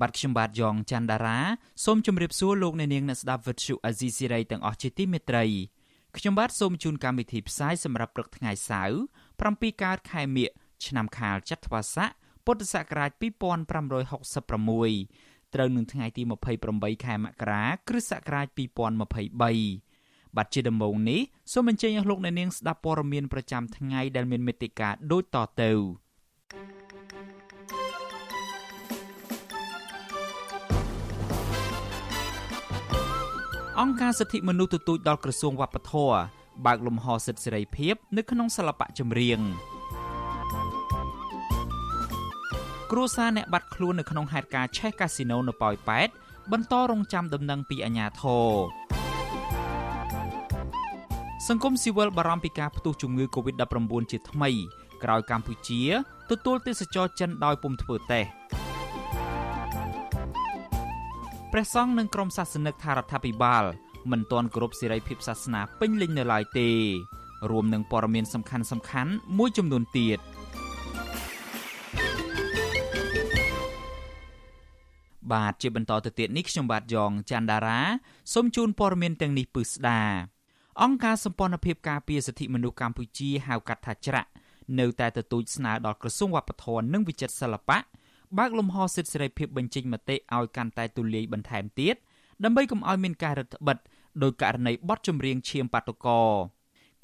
បាទខ្ញុំបាទយ៉ងច័ន្ទដារាសូមជម្រាបសួរលោកអ្នកនាងអ្នកស្ដាប់វិទ្យុអាស៊ីសេរីទាំងអស់ជាទីមេត្រីខ្ញុំបាទសូមជូនកម្មវិធីផ្សាយសម្រាប់ព្រឹកថ្ងៃសៅរ៍7កើតខែមិញឆ្នាំខាលចត្វាស័កពុទ្ធសករាជ2566ត្រូវនឹងថ្ងៃទី28ខែមករាគ្រិស្តសករាជ2023បាទជាដំបូងនេះសូមអញ្ជើញអស់លោកអ្នកនាងស្ដាប់ព័ត៌មានប្រចាំថ្ងៃដែលមានមេត្តាដូចតទៅ អង្គការសិទ្ធិមនុស្សទទូចដល់ក្រសួងវប្បធម៌បើកលំហសិទ្ធិសេរីភាព នៅក្នុងសិល្បៈចម្រៀងគ្រួសារអ្នកបាត់ខ្លួននៅក្នុងហេតុការណ៍ឆេះកាស៊ីណូនៅប៉ោយប៉ែតបន្តរងចាំដំណឹងពីអាជ្ញាធរសង្គមស៊ីវិលបារម្ភពីការផ្ទុះជំងឺ Covid-19 ជាថ្មី ក្រោយកម្ពុជា ទទួលទេសចរចិនដោយពុំធ្វើតេស្ត ព្រះសង្ឃនិងក្រុមសាសនិកថារដ្ឋាភិបាលមិនទាន់គោរពសេរីភាពសាសនាពេញលេញនៅឡើយទេរួមនឹងព័ត៌មានសំខាន់សំខាន់មួយចំនួនទៀតបាទជាបន្តទៅទៀតនេះខ្ញុំបាទយ៉ងច័ន្ទដារាសូមជូនព័ត៌មានទាំងនេះពឺស្ដាអង្គការសម្ព័ន្ធភាពការពារសិទ្ធិមនុស្សកម្ពុជាហៅកាត់ថាច្រាក់នៅតែទទូចស្នើដល់ក្រសួងវប្បធម៌និងវិចិត្រសិល្បៈ បើកលំហសិទ្ធិសេរីភាពបញ្ចេញមតិឲ្យកាន់តែទូលាយបន្ថែមទៀតដើម្បីកុំឲ្យមានការរឹតបន្តឹងដោយករណីបទចម្រៀងឈាមបាតុកោ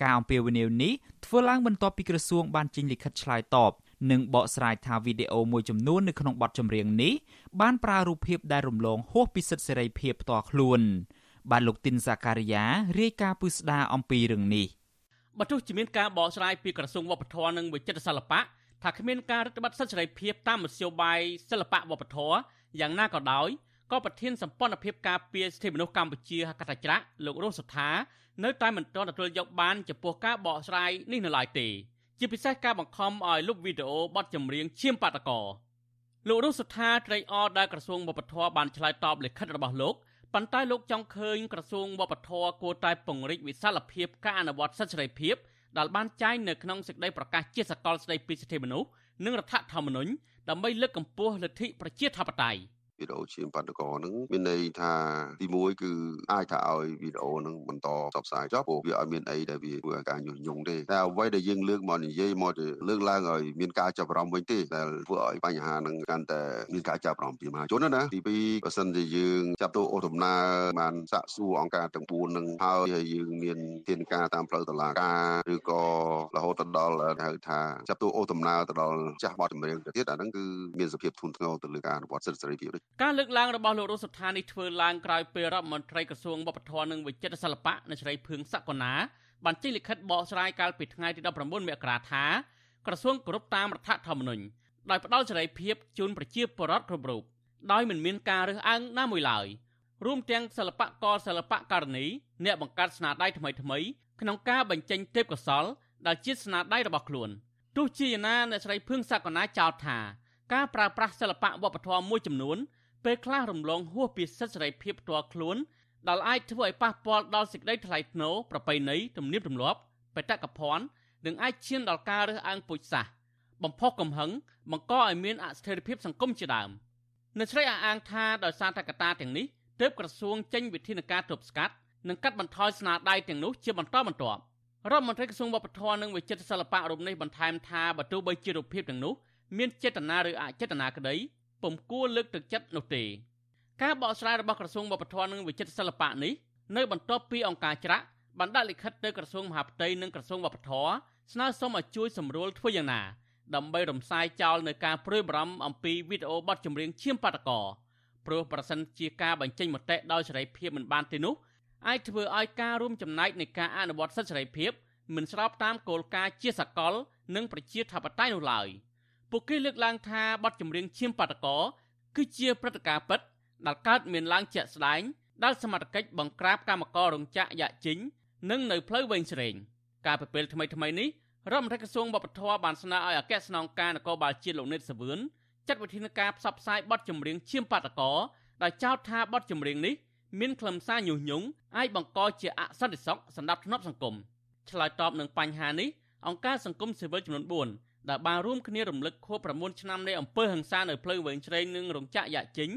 ការអំពាវនាវនេះធ្វើឡើងបន្ទាប់ពីក្រសួងបានចេញលិខិតឆ្លើយតបនិងបកស្រាយថាវីដេអូមួយចំនួននៅក្នុងបទចម្រៀងនេះបានប្រើរូបភាពដែលរំលងហួសពីសិទ្ធិសេរីភាពផ្ទាល់ខ្លួន បាទលោកទីនសាការីយ៉ារាយការណ៍ពឹស្ដារអំពីរឿងនេះបើទោះជាមានការបកស្រាយពីក្រសួងវប្បធម៌និងវិចិត្រសិល្បៈ ថាគ្មានការរដ្ឋបတ်សិទ្ធិសេរីភាពតាមមធ្យោបាយសិល្បៈវប្បធម៌យ៉ាងណាក៏ដោយក៏ប្រធានសម្ព័ន្ធភាពការពារសិទ្ធិមនុស្សកម្ពុជាហកតច្រៈលោករស់សុថានៅតែមិនទាន់ទទួលយកបានចំពោះការបកស្រាយនេះនៅឡើយទេជាពិសេសការបង្ខំឲ្យលុបវីដេអូបទចម្រៀងឈាមបាតកោលោករស់សុថាត្រេកអរដែលក្រសួងវប្បធម៌បានឆ្លើយតបលិខិតរបស់លោកប៉ុន្តែលោកចង់ឃើញក្រសួងវប្បធម៌គួរតែពង្រីកវិសាលភាពការអនុវត្តសិទ្ធិសេរីភាព ដែលបានចែងនៅក្នុងសេចក្តីប្រកាសជាសកលស្តីពីសិទ្ធិមនុស្សនិងរដ្ឋធម្មនុញ្ញដើម្បីលើកកម្ពស់លទ្ធិប្រជាធិបតេយ្យ វីដេអូឈាមបាតុករហ្នឹងមានន័យថាទី1គឺអាចថាឲ្យវីដេអូហ្នឹងបន្តផ្សព្វផ្សាយចុះព្រោះវាអត់មានអីដែលវាធ្វើឲ្យការញុះញង់ទេតែអ្វីដែលយើងលើកមកនិយាយមកលើកឡើងឲ្យមានការចាប់អារម្មណ៍វិញទេដែលធ្វើឲ្យបញ្ហាហ្នឹងកាន់តែមានការចាប់អារម្មណ៍ពីមហាជនណាទី2បើសិនជាយើងចាប់ទោអូសដំណើរបានសាកសួរអង្គការទាំង4ហ្នឹងហើយយើងមានធានការតាមផ្លូវតុលាការឬក៏រហូតដល់ហៅថាចាប់ទោអូសដំណើរទៅដល់ចាស់បទចម្រៀងទៅទៀតអាហ្នឹងគឺមានសភាពធ្ងន់ធ្ងរទៅលើការអនុវត្តសិទ្ធិសេរីភាពដូចការលើកឡើងរបស់លោករស់សុថានេះធ្វើឡើងក្រោយពេលរដ្ឋមន្ត្រីក្រសួងវប្បធម៌និងវិចិត្រសិល្បៈអ្នកស្រីភឿងសក្កណាបានចេញលិខិតបកស្រាយកាលពីថ្ងៃទី19មករាថាក្រសួងគោរពតាមរដ្ឋធម្មនុញ្ញដោយផ្ដល់សេរីភាពជូនប្រជាពលរដ្ឋគ្រប់រូបដោយមិនមានការរើសអើងណាមួយឡើយរួមទាំងសិល្បករសិល្បករនីអ្នកបង្កើតស្នាដៃថ្មីថ្មីក្នុងការបញ្ចេញទេពកោសលដែលជាស្នាដៃរបស់ខ្លួនទោះជាយ៉ាងណាអ្នកស្រីភឿងសក្កណាចោទថាការប្រើប្រាស់សិល្បៈវប្បធម៌មួយចំនួន ពេលខ្លះរំលងហួសពីសិទ្ធិសេរីភាពផ្ទាល់ខ្លួនដែលអាចធ្វើឲ្យប៉ះពាល់ដល់សេចក្តីថ្លៃថ្នូរប្រពៃណីទំនៀមទម្លាប់បេតិកភណ្ឌនិងអាចឈានដល់ការរើសអើងពូជសាសន៍បំផុសកំហឹងបង្កឲ្យមានអស្ថិរភាពសង្គមជាដើមនៅស្រីអះអាងថាដោយសារតែកត្តាទាំងនេះទើបក្រសួងចេញវិធានការទប់ស្កាត់និងកាត់បន្ថយស្នាដៃទាំងនោះជាបន្តបន្ទាប់រដ្ឋមន្ត្រីក្រសួងវប្បធម៌និងវិចិត្រសិល្បៈរូបនេះបន្ថែមថាបើទោះបីជារូបភាពទាំងនោះមានចេតនាឬអចេតនាក្តី ពុំគួរលើកទឹកចិត្តនោះទេការបកស្រាយរបស់ក្រសួងវប្បធម៌និងវិចិត្រសិល្បៈនេះនៅបន្ទាប់ពីអង្គការច្រាក់បានដាក់លិខិតទៅក្រសួងមហាផ្ទៃនិងក្រសួងវប្បធម៌ស្នើសុំឲ្យជួយសម្រួលធ្វើយ៉ាងណា ដើម្បីរំសាយចោលនៅការព្រួយបារម្ភអំពីវីដេអូបទចម្រៀងឈាមបាតកោព្រោះប្រសិនជាការបញ្ចេញមតិដោយសេរីភាពមិនបានទេនោះអាចធ្វើឲ្យការរួមចំណែកនៃការអនុវត្តសិទ្ធិសេរីភាពមិនស្របតាមគោលការណ៍ជាសកល និងប្រជាធិបតេយ្យនោះឡើយ ពួកគេលើកឡើងថាបទចម្រៀងឈាមបាតកោគឺជាព្រឹត្តិការណ៍ពិតដែលកើតមានឡើងជាក់ស្ដែងដែលសមត្ថកិច្ចបង្ក្រាបកម្មកររោងចក្រយ៉ាជីងនិងនៅផ្លូវវែងស្រេងការពិពេលថ្មីថ្មីនេះរដ្ឋមន្ត្រីក្រសួងវប្បធម៌បានស្នើឲ្យអគ្គស្នងការនគរបាលជាតិលោកនេតសវឿនចាត់វិធានការផ្សព្វផ្សាយបទចម្រៀងឈាមបាតកោដោយចោទថាបទចម្រៀងនេះមានខ្លឹមសារញុះញង់អាចបង្កជាអសន្តិសុខសម្រាប់ធ្នាប់សង្គមឆ្លើយតបនឹងបញ្ហានេះអង្គការសង្គមស៊ីវិលចំនួន4 ដែលបានរួមគ្នារំលឹកខួប9ឆ្នាំនៃអំពើហិង្សានៅផ្លូវវែងឆ្វេងនិងរោងចក្រយ៉ាជីង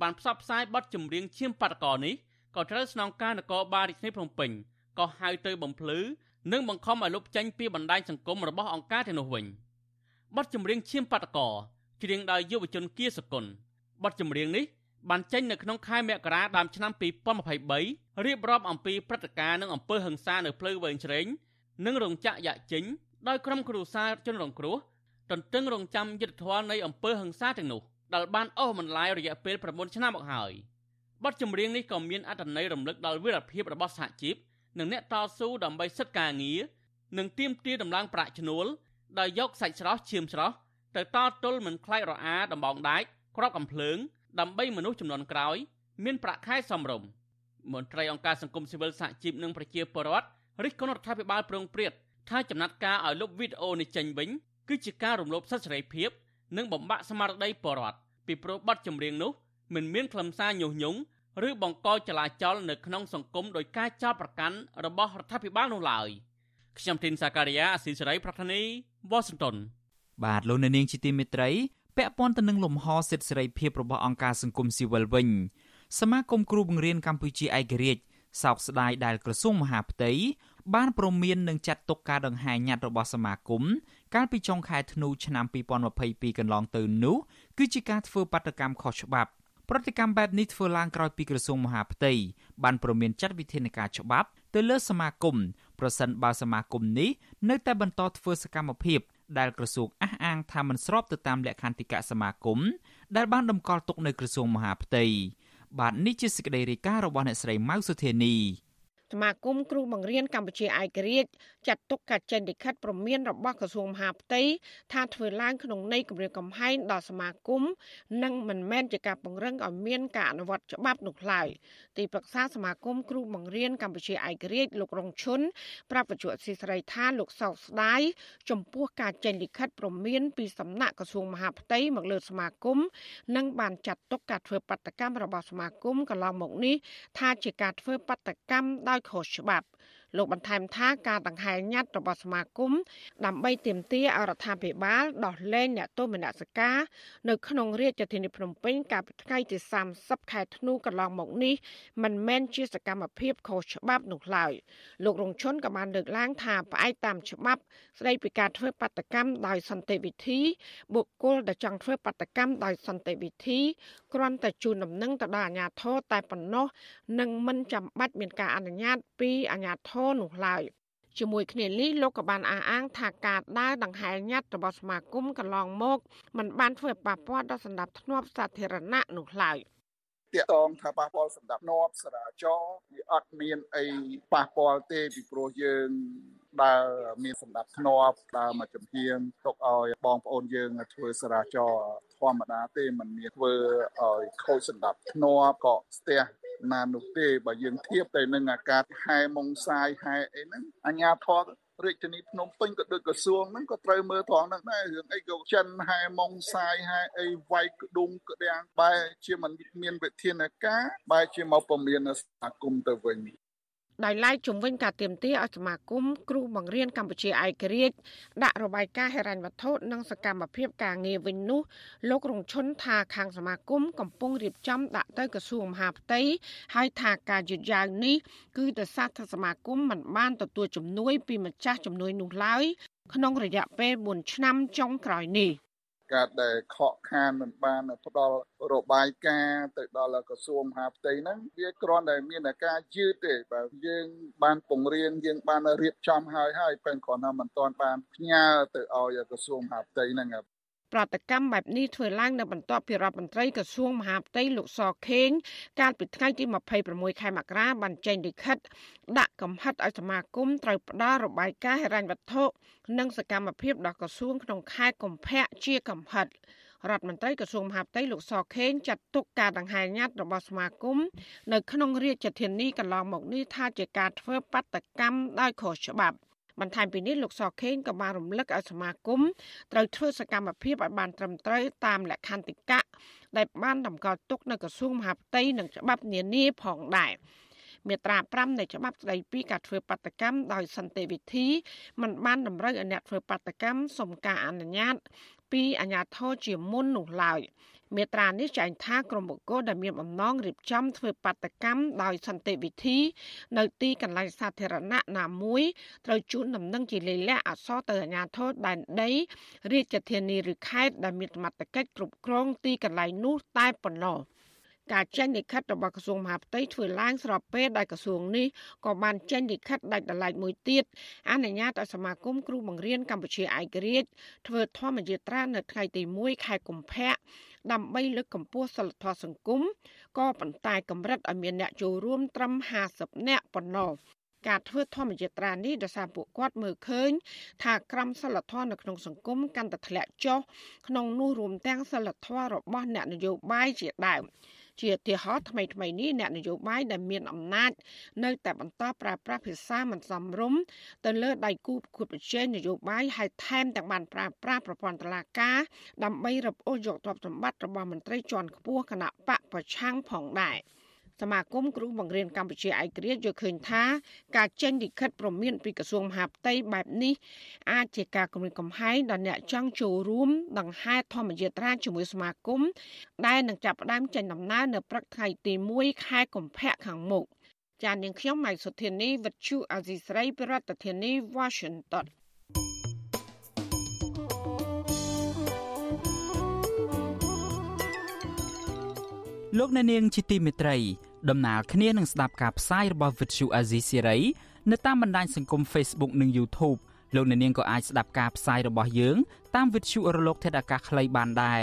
បានផ្សព្វផ្សាយបទចម្រៀងឈាមបាតកោនេះក៏ត្រូវស្នងការនគរបាលរាជធានីភ្នំពេញក៏ហៅទៅបំភ្លឺនិងបង្ខំឲ្យលុបចេញពីបណ្ដាញសង្គមរបស់អង្គការទាំងនោះវិញបទចម្រៀងឈាមបាតកោច្រៀងដោយយុវជនគៀសគុណបទចម្រៀងនេះបានចេញនៅក្នុងខែមករាដើមឆ្នាំ2023រៀបរាប់អំពីព្រឹត្តិការណ៍និងអំពើហិង្សានៅផ្លូវវែងឆ្វេងនិងរោងចក្រយ៉ាចេញ ដោយក្រុមគ្រួសារជនរងគ្រោះទន្ទឹងរង់ចាំយុទ្ធធននៃអំពើហិង្សាទាំងនោះដែលបានអូសបន្លាយរយៈពេល9ឆ្នាំមកហើយបទចម្រៀងនេះក៏មានអត្ថន័យរំលឹកដល់វីរភាពរបស់សហជីពនិងអ្នកតស៊ូដើម្បីសិទ្ធិការងារនិងទាមទារដំឡើងប្រាក់ឈ្នួលដោយយកសាច់ស្រស់ឈាមស្រស់ទៅតទល់មិនខ្លាចរអាដំបងដែកក្របកំភ្លើងដើម្បីមនុស្សចំនួនក្រោយ មានប្រាក់ខែសមរម្យមន្ត្រីអង្គការសង្គមស៊ីវិលសហជីពនិងប្រជាពលរដ្ឋរិះគន់រដ្ឋាភិបាលប្រងព្រាត ថាចំណាត់ការឲ្យលុបវីដេអូនេះចេញវិញគឺជាការរំលោភសិទ្ធិសេរីភាព និងបំបាក់ស្មារតីពលរដ្ឋពីព្រោះបទចម្រៀងនោះមិនមានខ្លឹមសារញុះញង់ឬបង្កចលាចលនៅក្នុងសង្គមដោយការចោទប្រកាន់របស់រដ្ឋាភិបាលនោះឡើយខ្ញុំធីនសាការីយ៉ាអស៊ីសេរីប្រធានីវ៉ាស៊ីនតោនបាទលោកអ្នកនាងជាទីមេត្រីពាក់ព័ន្ធទៅនឹងលំហសិទ្ធិសេរីភាពរបស់អង្គការសង្គមស៊ីវិលវិញសមាគមគ្រូបង្រៀនកម្ពុជាឯករាជ្យសោកស្ដាយដែលក្រសួងមហាផ្ទៃ បានព្រមាននឹងចាត់ទុកការដង្ហែញត្តិរបស់សមាគមកាលពីចុងខែធ្នូឆ្នាំ2022កន្លងទៅនោះគឺជាការធ្វើបាតកម្មខុសច្បាប់ប្រតិកម្មបែបនេះធ្វើឡើងក្រោយពីក្រសួងមហាផ្ទៃបានព្រមានចាត់វិធានការច្បាប់ទៅលើសមាគមប្រសិនបើសមាគមនេះនៅតែបន្តធ្វើសកម្មភាពដែលក្រសួងអះអាងថាមិនស្របទៅតាមលក្ខន្តិកៈសមាគមដែលបានតម្កល់ទុកនៅក្រសួងមហាផ្ទៃបាទនេះជាសេចក្តីរាយការណ៍របស់អ្នកស្រីម៉ៅសុធានី សមាគមគ្រូបង្រៀនកម្ពុជាឯករាជ្យចាត់ទុកការចេញលិខិតព្រមានរបស់ក្រសួងមហាផ្ទៃថាធ្វើឡើងក្នុងន័យគម្រាមកំហែងដល់សមាគមនិងមិនមែនជាការពង្រឹងឲ្យមានការអនុវត្តច្បាប់នោះឡើយទីប្រឹក្សាសមាគមគ្រូបង្រៀនកម្ពុជាឯករាជ្យលោករងឈុនប្រាប់វិទ្យុអសីស្រីថាលោកសោកស្ដាយចំពោះការចេញលិខិតព្រមានពីសំណាក់ក្រសួងមហាផ្ទៃមកលើសមាគមនិងបានចាត់ទុកការធ្វើបាតកម្មរបស់សមាគមកន្លងមកនេះថាជាការធ្វើបាតកម្មដោយខុសច្បាប់ លោកបន្ថែមថាការដង្ហែញត្តិរបស់សមាគមដើម្បីទាមទារអរដ្ឋាភិបាលដោះលែងអ្នកទោសមនសិការនៅក្នុងរាជធានីភ្នំពេញកាលពីថ្ងៃទី30ខែធ្នូកន្លងមកនេះមិនមែនជាសកម្មភាពខុសច្បាប់នោះឡើយលោករងឈុនក៏បានលើកឡើងថាផ្អែកតាមច្បាប់ស្ដីពីការធ្វើបាតកម្មដោយសន្តិវិធីបុគ្គលដែលចង់ធ្វើបាតកម្មដោយសន្តិវិធីគ្រាន់តែជូនដំណឹងទៅដល់អាជ្ញាធរតែប៉ុណ្ណោះនិងមិនចាំបាច់មានការអនុញ្ញាតពីអាជ្ញាធនោះឡើយជាមួយគ្នានេះលោកក៏បានអះអាងថាការដើរដង្ហែញត្តិរបស់សមាគមកន្លងមកมันបានធ្វើប៉ះពាល់ដល់សន្តិភាពសាធារណៈនោះឡើយតាកតងថាប៉ះពាល់សម្ដាប់នប់សរាចរវាអត់មានអីប៉ះពាល់ទេពីព្រោះយើងដើរមានសម្ដាប់ធ្នាប់ដើរមកចំហៀងទុកឲ្យបងប្អូនយើងធ្វើសរាចរធម្មតាទេมันមានធ្វើឲ្យខូចសម្ដាប់ធ្នាប់ក៏ស្ទះ ណានោះទេបើយើងធៀបទៅនឹងអាកាសហែមុងសាយហែអីហ្នឹងអញ្ញាធររាជធានីភ្នំពេញក៏ដូចក្រសួងហ្នឹងក៏ត្រូវមើលត្រង់ហ្នឹងដែររឿងអីក៏ចិនហែមុងសាយហែអីវាយក្ដុងក្តាំងបែរជាមិនមានវិធានការបែរជាមកពមៀនសហគមន៍ទៅវិញ ដោយឡែកជំវិញការទៀមទាឲ្យសមាគមគ្រូបង្រៀនកម្ពុជាឯករាជ្យដាក់របាយការណ៍ហិរញ្ញវត្ថុនិងសកម្មភាពការងារវិញនោះលោករងឈុនថាខាងសមាគមកំពុងរៀបចំដាក់ទៅក្រសួងមហាផ្ទៃហើយថាការយឺតយ៉ាវនេះគឺដោយសារថាសមាគមមិនបានទទួលជំនួយពីម្ចាស់ជំនួយនោះឡើយក្នុងរយៈពេល4ឆ្នាំចុងក្រោយនេះ ការដែលខកខានមិនបានផ្ដល់របាយការណ៍ទៅដល់ក្រសួងមហាផ្ទៃហ្នឹងវាគ្រាន់តែមានការយឺតទេបើយើងបានពង្រៀនយើងបានរៀបចំហើយហើយពេលគ្រាន់តែមិនទាន់បានផ្ញើទៅឲ្យក្រសួងមហាផ្ទៃហ្នឹង ប្រតិកម្មបែបនេះធ្វើឡើងនៅបន្ទាប់ពីរដ្ឋមន្ត្រីក្រសួងមហាផ្ទៃលោកសខេងកាលពីថ្ងៃទី26ខែមករាបានចេញលិខិតដាក់កំហិតឲ្យសមាគមត្រូវផ្ដល់របាយការណ៍ហិរញ្ញវត្ថុនិងសកម្មភាពដល់ក្រសួងក្នុងខែកុម្ភៈជាកំហិតរដ្ឋមន្ត្រីក្រសួងមហាផ្ទៃលោកសខេងចាត់ទុកការដង្ហែញត្តិរបស់សមាគមនៅក្នុងរាជធានីកន្លងមកនេះថាជាការធ្វើបាតកម្មដោយខុសច្បាប់ បន្ថែមពីនេះលោកសខេងក៏បានរំលឹកឲ្យសមាគមត្រូវធ្វើសកម្មភាពឲ្យបានត្រឹមត្រូវតាមលក្ខន្តិកៈដែលបានតម្កល់ទុកនៅក្រសួងមហាផ្ទៃនិងច្បាប់នានាផងដែរមាត្រា5នៃច្បាប់ស្តីពីការធ្វើបាតកម្មដោយសន្តិវិធីมันបានតម្រូវឲ្យអ្នកធ្វើបាតកម្មសុំការអនុញ្ញាតពីអាជ្ញាធរជាមុននោះឡើយ មេត្រានេះចែងថាក្រុមបុគ្គលដែលមានបំណងរៀបចំធ្វើបាតកម្មដោយសន្តិវិធី នៅទីកន្លែងសាធារណៈណាមួយត្រូវជូនដំណឹងជាលេខលះអក្សរទៅអាជ្ញាធរដែនដីរាជធានីឬខេត្តដែលមានសមត្ថកិច្ចគ្រប់គ្រងទីកន្លែងនោះតែប៉ុណ្ណោះការចេញលិខិតរបស់ក្រសួងមហាផ្ទៃធ្វើឡើងស្របពេលដែលក្រសួងនេះក៏បានចេញលិខិតដាច់ដライមួយទៀតអនុញ្ញាតឲ្យសមាគមគ្រូបង្រៀនកម្ពុជាឯករាជ្យធ្វើធម្មយាត្រានៅថ្ងៃទី1ខែកុម្ភៈ ដើម្បីលើកកម្ពស់សិលធម៌សង្គមក៏ប៉ុន្តែកម្រិតឲ្យមានអ្នកចូលរួមត្រឹម50នាក់ប៉ុណ្ណោះការធ្វើធម្មយាត្រានេះដោយសារពួកគាត់មើលឃើញ ថាក្រមសីលធម៌នៅក្នុងសង្គមកាន់តែធ្លាក់ចុះក្នុងនោះរួមទាំងសីលធម៌របស់អ្នកនយោបាយជាដើម ជាឧទាហរណ៍ថ្មីថ្មីនេះអ្នកនយោបាយដែលមានអំណាចនៅតែបន្តប្រើប្រាស់ភាសាមិនសមរម្យទៅលើដៃគូប្រកួតប្រជែងនយោបាយហើយថែមទាំងបានប្រើប្រាស់ប្រព័ន្ធតុលាការដើម្បីរឹបអូសយកទ្រព្យសម្បត្តិរបស់មន្ត្រីជាន់ខ្ពស់គណៈបកប្រឆាំងផងដែរ។ សមាគមគ្រូបង្រៀនកម្ពុជាឯករាជ្យយល់ឃើញថាការចេញលិខិតព្រមានពីក្រសួងមហាផ្ទៃបែបនេះអាចជាការគំរាមកំហែងដល់អ្នកចង់ចូលរួមដង្ហែធម្មយាត្រាជាមួយសមាគមដែលនឹងចាប់ផ្ដើមចេញដំណើរនៅព្រឹកថ្ងៃទី1ខែកុម្ភៈខាងមុខចាននាងខ្ញុំម៉ៃសុធានីវិទ្យុអាស៊ីស្រីប្រធានាធិបតី Washington លោកអ្នកនាងជាទីមេត្រី ដំណើរគ្នានឹងស្ដាប់ការផ្សាយរបស់ Vuthu Azizi Siri នៅតាមបណ្ដាញសង្គម Facebook និង YouTube លោកអ្នកនាងក៏អាចស្ដាប់ការផ្សាយរបស់យើងតាម Vuthu រលក ធាតុអាកាសខ្លីបានដែរ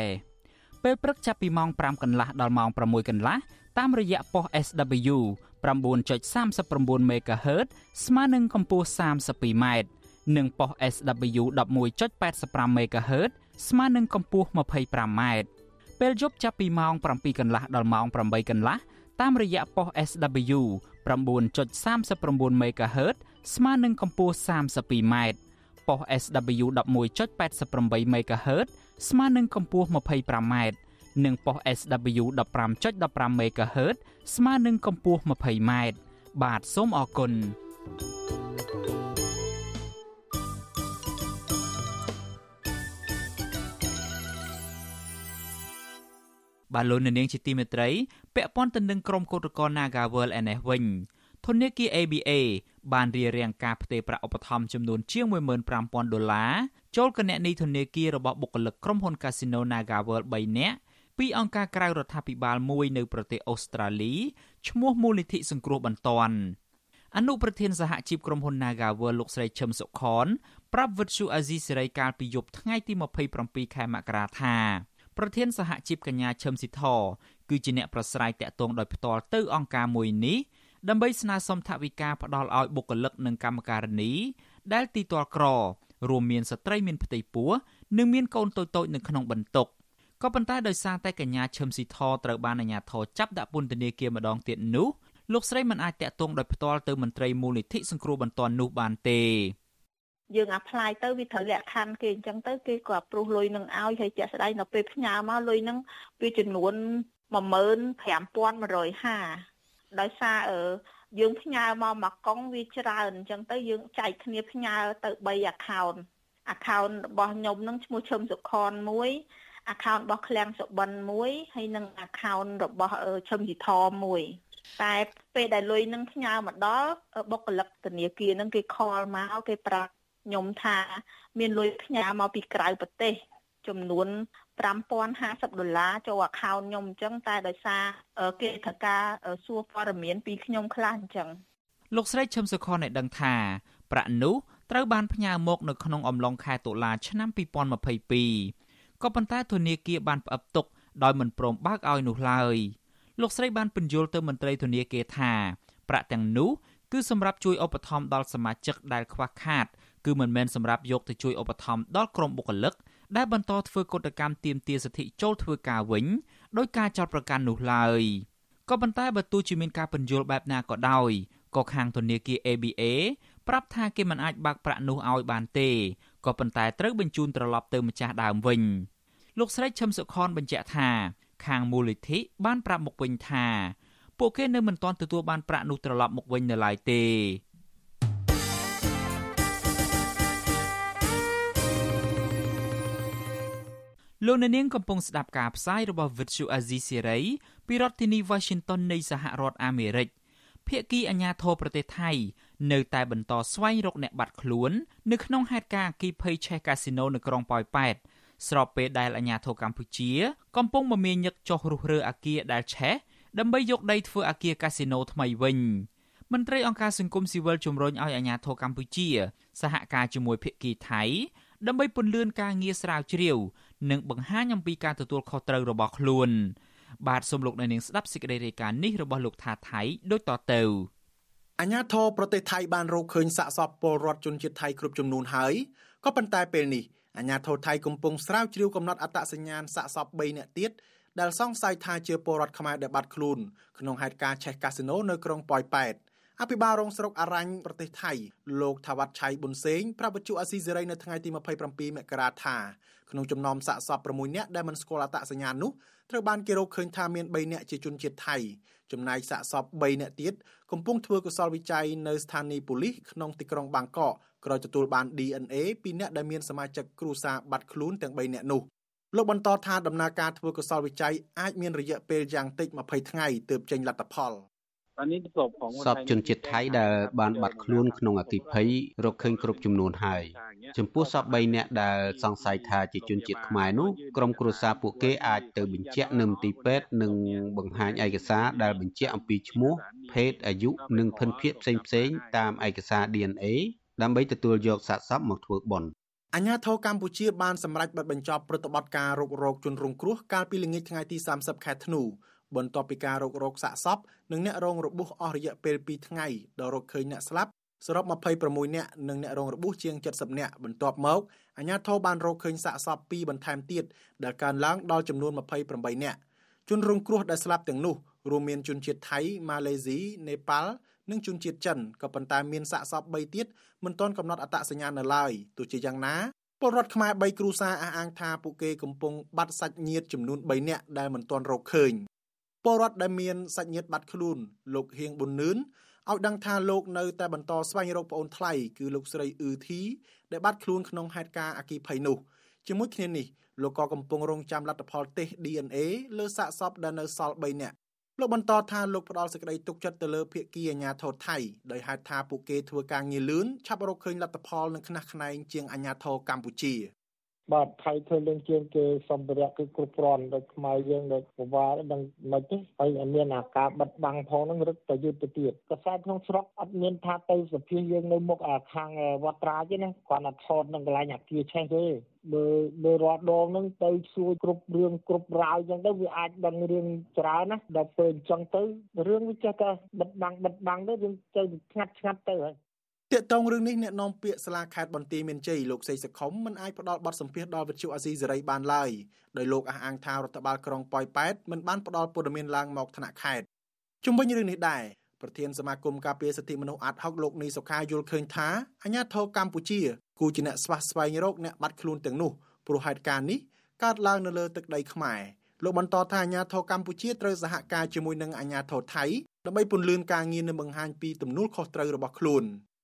ពេលព្រឹកចាប់ពីម៉ោង5កន្លះដល់ម៉ោង6កន្លះតាមរយៈប៉ុស SW 9.39 MHz ស្មើនឹងកម្ពស់ 32m និងប៉ុស SW 11.85 MHz ស្មើនឹងកម្ពស់ 25m ពេលយប់ចាប់ពីម៉ោង7កន្លះដល់ម៉ោង8កន្លះ តាមរយៈប៉ុស SW 9.39 MHz ស្មើនឹងកម្ពស់ 32m ប៉ុស SW 11.88 MHz ស្មើនឹងកម្ពស់ 25m និងប៉ុស SW 15.15 MHz ស្មើនឹងកម្ពស់ 20m បាទសូមអរគុណ បាទលោកនាងជាទីមេត្រីពាក់ព័ន្ធទៅនឹងក្រុមកោតក្រ Nagawal ឯនេះវិញធនាគារ ABA បានរៀបរៀងការផ្ទេរប្រាក់ឧបត្ថម្ភចំនួនជាង15000ដុល្លារចូលគណនីធនាគាររបស់បុគ្គលិកក្រុមហ៊ុន Casino Nagawal 3នាក់ពីអង្គការក្រៅរដ្ឋាភិបាលមួយនៅប្រទេសអូស្ត្រាលីឈ្មោះមូលនិធិសង្គ្រោះបន្ទាន់អនុប្រធានសហជីពក្រុមហ៊ុន Nagawal លោកស្រីឈឹមសុខនប្រាប់វិទ្យុអាស៊ីសេរីកាលពីយប់ថ្ងៃទី27ខែមករាថា ប្រធានសហជីពកញ្ញាឈឹមស៊ីធគឺជាអ្នកប្រស្រ័យតាក់ទងដោយផ្ទាល់ទៅអង្គការមួយនេះដើម្បីស្នើសុំថវិកាផ្ដល់ឲ្យបុគ្គលិកនិងកម្មការិនី ដែលទីទាល់ក្ររួមមានស្ត្រីមានផ្ទៃពោះនិងមានកូនតូចៗនៅក្នុងបន្ទុកក៏ប៉ុន្តែដោយសារតែកញ្ញាឈឹមស៊ីធត្រូវបានអាជ្ញាធរចាប់ដាក់ពន្ធនាគារម្ដងទៀតនោះលោកស្រីមិនអាចតាក់ទងដោយផ្ទាល់ទៅមន្ត្រីមូលនិធិសង្គ្រោះបន្ទាន់នោះបានទេ យើងអាផ្លាយទៅវាត្រូវលក្ខខណ្ឌគេអញ្ចឹងទៅគេក៏ព្រុសលុយនឹងឲ្យហើយជាក់ស្ដែងដល់ពេលផ្ញើមកលុយនឹងវាចំនួន15150ដោយសារអឺយើងផ្ញើមកមួយកុងវាច្រើនអញ្ចឹងទៅយើងចែកគ្នាផ្ញើទៅ3 account account របស់ខ្ញុំនឹងឈ្មោះឈឹមសុខនមួយ account របស់ឃ្លាំងសុបិនមួយហើយនិង account របស់ឈឹមជីថមួយតែពេលដែលលុយនឹងផ្ញើមកដល់បុគ្គលិកធនាគារនឹងគេខលមកគេប្រាប់ ខ្ញុំថាមានលុយផ្ញើមកពីក្រៅប្រទេសចំនួន5050ដុល្លារចូល account ខ្ញុំអញ្ចឹងតែដោយសារគេត្រូវការសួរព័ត៌មានពីខ្ញុំខ្លះអញ្ចឹងលោកស្រីឈឹមសុខនបានដឹងថាប្រាក់នោះត្រូវបានផ្ញើមកនៅក្នុងអំឡុងខែតុលាឆ្នាំ2022ក៏ប៉ុន្តែធនាគារបានផ្អឹបទុកដោយមិនព្រមបើកឲ្យនោះឡើយលោកស្រីបានពន្យល់ទៅមន្ត្រីធនាគារថាប្រាក់ទាំងនោះគឺសម្រាប់ជួយឧបត្ថម្ភដល់សមាជិកដែលខ្វះខាត គឺមិនមែនសម្រាប់យកទៅជួយឧបត្ថម្ភដល់ក្រុមបុគ្គលិកដែលបន្តធ្វើកតកម្មទាមទារសិទ្ធិចូលធ្វើការវិញដោយការចោទប្រកាន់នោះឡើយក៏ប៉ុន្តែបើទោះជាមានការពន្យល់បែបណាក៏ដោយក៏ខាងធនាគារ ABA ប្រាប់ថាគេមិនអាចបើកប្រាក់នោះឲ្យបានទេក៏ប៉ុន្តែត្រូវបញ្ជូនត្រឡប់ទៅម្ចាស់ដើមវិញលោកស្រីឈឹមសុខនបញ្ជាក់ថា ខាងមូលនិធិបានប្រាប់មកវិញថា ពួកគេនៅមិនទាន់ទទួលបានប្រាក់នោះត្រឡប់មកវិញនៅឡើយទេ លោកអ្នកនាងកំពុងស្ដាប់ការផ្សាយរបស់ Vuthu Azizi Serai ពីរដ្ឋធានី Washington នៃសហរដ្ឋអាមេរិកភាគីអាជ្ញាធរប្រទេសថៃនៅតែបន្តស្វែងរកអ្នកបាត់ខ្លួន នៅក្នុងហេតុការណ៍អគ្គីភ័យឆេះកាស៊ីណូនៅក្រុងប៉ោយប៉ែតស្របពេលដែលអាជ្ញាធរកម្ពុជា កំពុងមមាញឹកចុះរុះរើអគារដែលឆេះដើម្បីយកដីធ្វើអគារកាស៊ីណូថ្មីវិញមន្ត្រីអង្គការសង្គមស៊ីវិលជំរុញឲ្យអាជ្ញាធរកម្ពុជា សហការជាមួយភាគីថៃ ដើម្បីពន្លឿនការងារស្រាវជ្រាវ និងបង្ហាញអំពីការទទួលខុសត្រូវរបស់ខ្លួនបាទសូមលោកអ្នកនាងស្ដាប់សេចក្តីរាយការណ៍នេះរបស់លោកថាថៃដូចតទៅអាញាធរប្រទេសថៃបានរកឃើញសាកសពពលរដ្ឋជនជាតិថៃគ្រប់ចំនួនហើយក៏ប៉ុន្តែពេលនេះអាញាធរថៃកំពុងស្រាវជ្រាវកំណត់អត្តសញ្ញាណសាកសព3នាក់ទៀតដែលសង្ស័យថាជាពលរដ្ឋខ្មែរដែលបាត់ខ្លួនក្នុងហេតុការណ៍ឆេះកាស៊ីណូនៅក្រុងប៉ោយប៉ែត អភិបាលរងស្រុកអរ៉ាញ់ប្រទេសថៃលោកថាវ៉ាត់ឆៃប៊ុនសេងប្រាប់វិទ្យុអាស៊ីសេរីនៅថ្ងៃទី27មករាថាក្នុងចំណោមសាកសព6នាក់ដែលមិនស្គាល់អត្តសញ្ញាណនោះត្រូវបានគេរកឃើញថាមាន3នាក់ជាជនជាតិថៃចំណែកសាកសព3នាក់ទៀតកំពុងធ្វើកុសលវិច័យនៅស្ថានីយ៍ប៉ូលីសក្នុងទីក្រុងបាងកកក្រោយទទួលបាន DNA ពីអ្នកដែលមានសមាជិកគ្រួសារបាត់ខ្លួនទាំង3នាក់នោះលោកបន្តថាដំណើរការធ្វើកុសលវិច័យអាចមានរយៈពេលយ៉ាងតិច20ថ្ងៃទើបចេញលទ្ធផល សពជនជាតិថៃដែលបានបាត់ខ្លួនក្នុងអគិភ័យរកឃើញគ្រប់ចំនួនហើយចំពោះសព3នាក់ដែលសង្ស័យថាជាជនជាតិខ្មែរនោះក្រុមគ្រួសារពួកគេអាចទៅបញ្ជាក់នៅមន្ទីរពេទ្យនិងបង្ហាញឯកសារដែលបញ្ជាក់អំពីឈ្មោះភេទអាយុនិងភិនភាគផ្សេងៗតាមឯកសារ DNA ដើម្បីទទួលយកសាកសពមកធ្វើបុណ្យអាញាធរកម្ពុជាបានសម្រេចបិទបញ្ចប់ប្រតិបត្តិការរករោគជនរងគ្រោះកាលពីល្ងាចថ្ងៃទី30ខែធ្នូ បន្ទាប់ពីការរករោគសាកសពនិងអ្នករងរបួសអស់រយៈពេល2ថ្ងៃដល់រកឃើញអ្នកស្លាប់សរុប26នាក់និងអ្នករងរបួសជាង70នាក់បន្ទាប់មកអាជ្ញាធរបានរកឃើញសាកសព2បន្ថែមទៀតដែលកើនឡើងដល់ចំនួន28នាក់ជនរងគ្រោះដែលស្លាប់ទាំងនោះរួមមានជនជាតិថៃម៉ាឡេស៊ីនេប៉ាល់និងជនជាតិចិនក៏ប៉ុន្តែមានសាកសព3ទៀតមិនទាន់កំណត់អត្តសញ្ញាណនៅឡើយទោះជាយ៉ាងណាពលរដ្ឋខ្មែរ3គ្រួសារអះអាងថាពួកគេកំពុងបាត់សាច់ញាតិចំនួន3នាក់ដែលមិនទាន់រកឃើញ ពលរដ្ឋដែលមានសាច់ញាតិបាត់ខ្លួនលោកហៀងប៊ុននឿនឲ្យដឹងថាលោកនៅតែបន្តស្វែងរកប្អូនថ្លៃគឺលោកស្រីអ៊ឺធីដែលបាត់ខ្លួនក្នុងហេតុការណ៍អគិភ័យនោះជាមួយគ្នានេះលោកក៏កំពុងរងចាំលទ្ធផលតេស្ត DNA លើសាកសពដែលនៅសល់3នាក់លោកបន្តថាលោកផ្ដល់សេចក្តីទុកចិត្តទៅលើភាគីអាជ្ញាធរថៃដោយហេតុថាពួកគេធ្វើការងារលឿនឆាប់រកឃើញលទ្ធផលនិងខ្នះខ្នែងជាងអាជ្ញាធរកម្ពុជា បាទថៃធ្វើលឿនជាងគេសម្ភារៈគឺគ្រប់គ្រាន់ដូចខ្មែរយើងដូចប្រវត្តិដឹងមិនទេហើយមានអាការបិទបាំងផងហ្នឹងរឹតតែយឺតទៅទៀតកសែតក្នុងស្រុកអត់មានថាទៅសភាយើងនៅមុខអាខាងវត្តរាជទេណាគាត់តែថតនឹងកន្លែងអាគារឆេះទេបើបើរាល់ដងហ្នឹងទៅសួរគ្រប់រឿងគ្រប់រាវអញ្ចឹងទៅវាអាចដឹងរឿងច្រើនណាដល់ពេលអញ្ចឹងទៅរឿងវាចេះតែបិទបាំងបិទបាំងទៅរឿងទៅឆ្ងាត់ឆ្ងាត់ទៅហើយ ទាក់ទងរឿងនេះអ្នកនាំពាក្យសាលាខេត្តបន្ទាយមានជ័យលោកសីសខុមមិនអាចផ្ដល់បទសម្ភាសន៍ដល់វិទ្យុអាស៊ីសេរីបានឡើយដោយលោកអះអាងថារដ្ឋបាលក្រុងប៉ោយប៉ែតមិនបានផ្ដល់ព័ត៌មានឡើងមកថ្នាក់ខេត្តជុំវិញរឿងនេះដែរប្រធានសមាគមការពារសិទ្ធិមនុស្សអាត់ហុកលោកនីសុខាយល់ឃើញថាអាញាធរកម្ពុជាគូជាអ្នកស្វះស្វែងរកអ្នកបាត់ខ្លួនទាំងនោះព្រោះហេតុការណ៍នេះកើតឡើងនៅលើទឹកដីខ្មែរលោកបន្តថាអាញាធរកម្ពុជាត្រូវសហការជាមួយនឹងអាញាធរថៃដើម្បីពន្លឿនការងារនិងបង្ហាញពីទំនួលខុសត្រូវរបស់ខ្លួនអញ្ចឹង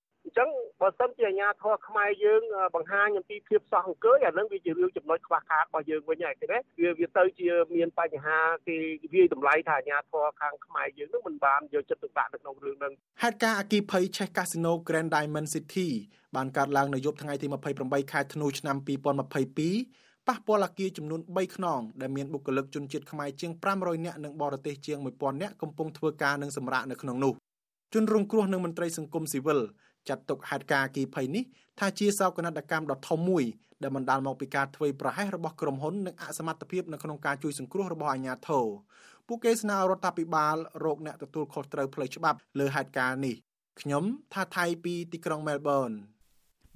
បើសិនជាអាជ្ញាធរខ្មែរយើងបង្ហាញអំពីភាពសោះអង្គើយអានឹងវាជារឿងចំណុចខ្វះខាតរបស់យើងវិញហើយឃើញទេវាវាទៅជាមានបញ្ហាគេវាយតម្លៃថាអាជ្ញាធរខាងខ្មែរយើងនឹងមិនបានយកចិត្តទុកដាក់នៅក្នុងរឿងហ្នឹងហេតុការណ៍អគិភ័យឆេះកាស៊ីណូ Grand Diamond City បានកើតឡើងនៅយប់ថ្ងៃទី28ខែធ្នូឆ្នាំ2022ប៉ះពាល់អគារចំនួន3ខ្នងដែលមានបុគ្គលិកជនជាតិខ្មែរជាង500នាក់និងបរទេសជាង1000នាក់កំពុងធ្វើការនិងសម្រាកនៅក្នុងនោះជនរងគ្រោះនិងមន្ត្រីសង្គមស៊ីវិល ចាត់ទុកហេតុការណ៍គីភ័យនេះថាជាសោកនាដកម្មដ៏ធំមួយដែលបណ្ដាលមកពីការធ្វើប្រហែសរបស់ក្រុមហ៊ុននិងអសមត្ថភាពនៅក្នុងការជួយសង្គ្រោះរបស់អាជ្ញាធរពួកគេស្នើរដ្ឋាភិបាលរកអ្នកទទួលខុសត្រូវផ្លូវច្បាប់លើហេតុការណ៍នេះខ្ញុំថាថៃពីទីក្រុងមែលប៊ន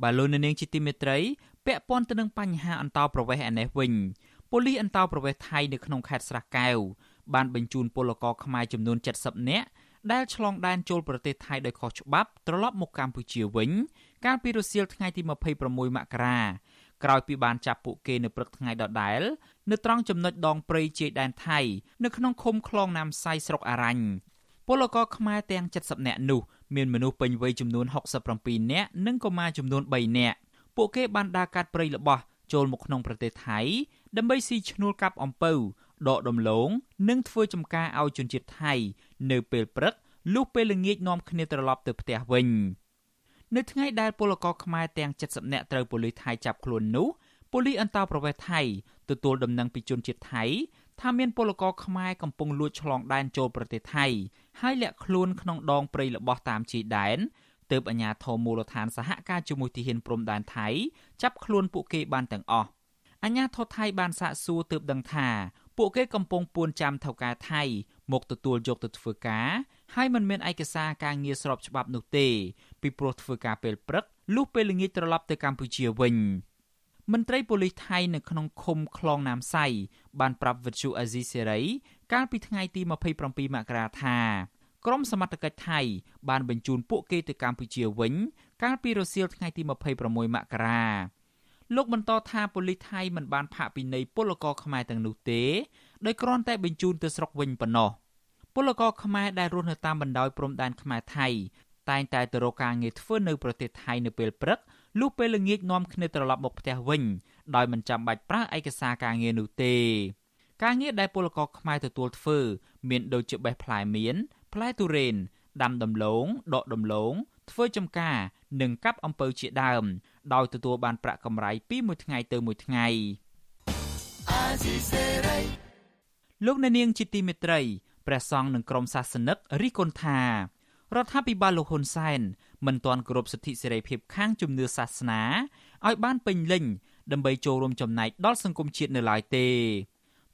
បាទលោកនាងជាទីមេត្រីពាក់ព័ន្ធទៅនឹងបញ្ហាអន្តោប្រវេសន៍ឯនេះវិញប៉ូលីសអន្តោប្រវេសន៍ថៃនៅក្នុងខេត្តស្រះកែវបានបញ្ជូនពលករខ្មែរចំនួន70នាក់ ដែលឆ្លងដែនចូលប្រទេសថៃដោយខុសច្បាប់ត្រឡប់មកកម្ពុជាវិញ កាលពីរសៀលថ្ងៃទី26មករាក្រោយពីបានចាប់ពួកគេនៅព្រឹកថ្ងៃដដែលនៅត្រង់ចំណុចដងព្រៃជ័យដែនថៃនៅក្នុងឃុំខ្លងណាមសៃស្រុកអរ៉ាញ់ពលករខ្មែរទាំង70នាក់នោះមានមនុស្សពេញវ័យចំនួន67នាក់និងកុមារចំនួន3នាក់ពួកគេបានដើរកាត់ព្រៃល្បោះចូលមកក្នុងប្រទេសថៃដើម្បីស៊ីឈ្នួលកាប់អំពៅ ដកដំឡូងនិងធ្វើចំការឲ្យជនជាតិថៃ នៅពេលព្រឹកលុះពេលល្ងាចនាំគ្នាត្រឡប់ទៅផ្ទះវិញនៅថ្ងៃដែលពលករខ្មែរទាំង70នាក់ត្រូវប៉ូលីសថៃចាប់ខ្លួននោះប៉ូលីសអន្តោប្រវេសន៍ថៃទទួលដំណឹងពីជនជាតិថៃថាមានពលករខ្មែរកំពុងលួចឆ្លងដែនចូលប្រទេសថៃហើយលាក់ខ្លួនក្នុងដងព្រៃរបស់តាមជីដែនទើបអាជ្ញាធរមូលដ្ឋានសហការជាមួយទាហានព្រំដែនថៃចាប់ខ្លួនពួកគេបានទាំងអស់អាជ្ញាធរថៃបានសាកសួរទើបដឹងថា ពួកគេកំពុងពួនចាំថៅកែថៃមកទទួលយកទៅធ្វើការហើយមិនមានឯកសារការងារស្របច្បាប់នោះទេពីព្រោះធ្វើការពេលព្រឹកលុះពេលល្ងាចត្រឡប់ទៅកម្ពុជាវិញមន្ត្រីប៉ូលីសថៃនៅក្នុងឃុំខ្លងណាមសៃបានប្រាប់វិទ្យុអាស៊ីសេរីកាលពីថ្ងៃទី27មករាថាក្រមសមត្ថកិច្ចថៃបានបញ្ជូនពួកគេទៅកម្ពុជាវិញ កាលពីរសៀលថ្ងៃទី26មករា លោកបន្តថាប៉ូលីសថៃមិនបានផាកពិន័យពលករខ្មែរទាំងនោះទេដោយគ្រាន់តែបញ្ជូនទៅស្រុកវិញប៉ុណ្ណោះពលករខ្មែរដែលរស់នៅតាមបណ្ដោយព្រំដែនខ្មែរថៃតែងតែទៅរកការងារធ្វើនៅប្រទេសថៃនៅពេលព្រឹកលុះពេលល្ងាចនាំគ្នាត្រឡប់មកផ្ទះវិញដោយមិនចាំបាច់ប្រើឯកសារការងារនោះទេការងារដែលពលករខ្មែរទទួលធ្វើមានដូចជាបេះផ្លែមៀនផ្លែទុរេនដាំដំឡូងដកដំឡូង ធ្វើចំការនិងកាប់អំពៅជាដើម ដោយទទួលបានប្រាក់កម្រៃពីមួយថ្ងៃទៅមួយថ្ងៃលោកអ្នកនាងជាទីមេត្រីព្រះសង្ឃនិងក្រុមសាសនិករិះគន់ថារដ្ឋាភិបាលលោកហ៊ុនសែនមិនទាន់គោរពសិទ្ធិសេរីភាពខាងជំនឿសាសនាឲ្យបានពេញលេញដើម្បីចូលរួមចំណែកដល់សង្គមជាតិនៅឡើយទេ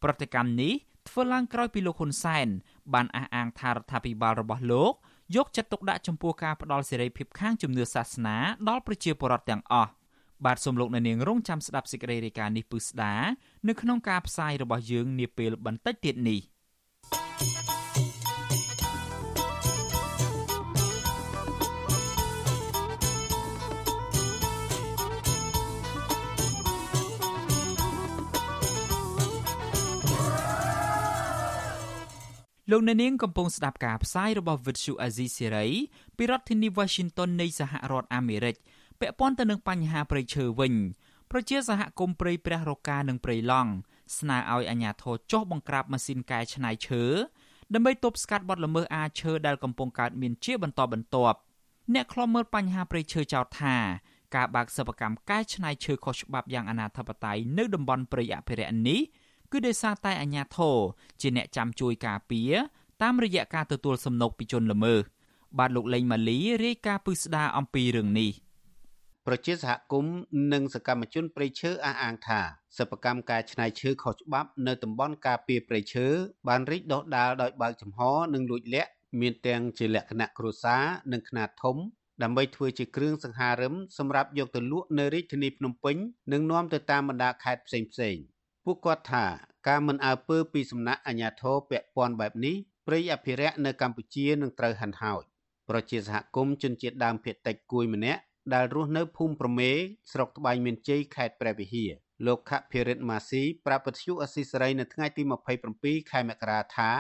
ប្រតិកម្មនេះធ្វើឡើងក្រោយពីលោកហ៊ុនសែនបានអះអាងថារដ្ឋាភិបាលរបស់លោក យកចិត្តទុកដាក់ចំពោះការផ្ដល់សេរីភាពខាងជំនឿសាសនាដល់ប្រជាពលរដ្ឋទាំងអស់បាទសូមលោកអ្នកនាងរងចាំស្ដាប់សេចក្តីរាយការណ៍នេះពឹស្ដានៅក្នុងការផ្សាយរបស់យើងនាពេលបន្តិចទៀតនេះ លោកអ្នកនាងកំពុងស្ដាប់ការផ្សាយរបស់ Vuthu Azizi Serai ពីរដ្ឋធានី Washington នៃសហរដ្ឋអាមេរិកពាក់ព័ន្ធទៅនឹងបញ្ហាព្រៃឈើវិញប្រជាសហគមន៍ព្រៃព្រះរកានិងព្រៃឡង់ស្នើឲ្យអាជ្ញាធរចុះបង្ក្រាបម៉ាស៊ីនកែច្នៃឈើដើម្បីទប់ស្កាត់បទល្មើសអាឈើដែលកំពុងកើតមានជាបន្តបន្ទាប់អ្នកខ្លំមើលបញ្ហាព្រៃឈើចោទថាការបើកសិប្បកម្មកែច្នៃឈើខុសច្បាប់យ៉ាងអនាធបត័យនៅតំបន់ព្រៃអភិរក្សនេះ គឺដោយសារតែអាជ្ញាធរជាអ្នកចាំជួយការពារតាមរយៈការទទួលសំណូកពីជនល្មើសបាទលោកលេងម៉ាលីរាយការណ៍ពឹស្ដារអំពីរឿងនេះប្រជាសហគមន៍និងសកម្មជនព្រៃឈើអះអាងថាសិប្បកម្មការច្នៃឈើខុសច្បាប់នៅតំបន់ការពារព្រៃឈើបានរីកដុះដាលដោយបើកចំហនិងលួចលាក់មានទាំងជាលក្ខណៈគ្រួសារនិងខ្នាតធំដើម្បីធ្វើជាគ្រឿងសង្ហារឹមសម្រាប់យកទៅលក់នៅរាជធានីភ្នំពេញនិងនាំទៅតាមបណ្ដាខេត្តផ្សេងៗ ពួកគាត់ថាការមិនអើពើពីសំណាក់អាជ្ញាធរពាក់ព័ន្ធបែបនេះព្រៃអភិរក្សនៅកម្ពុជានឹងត្រូវហិនហោចប្រជាសហគមន៍ជនជាតិដើមភាគតិចគួយម្នាក់ដែលរស់នៅភូមិប្រមេស្រុកត្បែងមានជ័យខេត្តព្រះវិហារលោកខភិរិទ្ធម៉ាស៊ីប្រាប់ពធ្យុអស៊ីសេរីនៅថ្ងៃទី27ខែមករាថា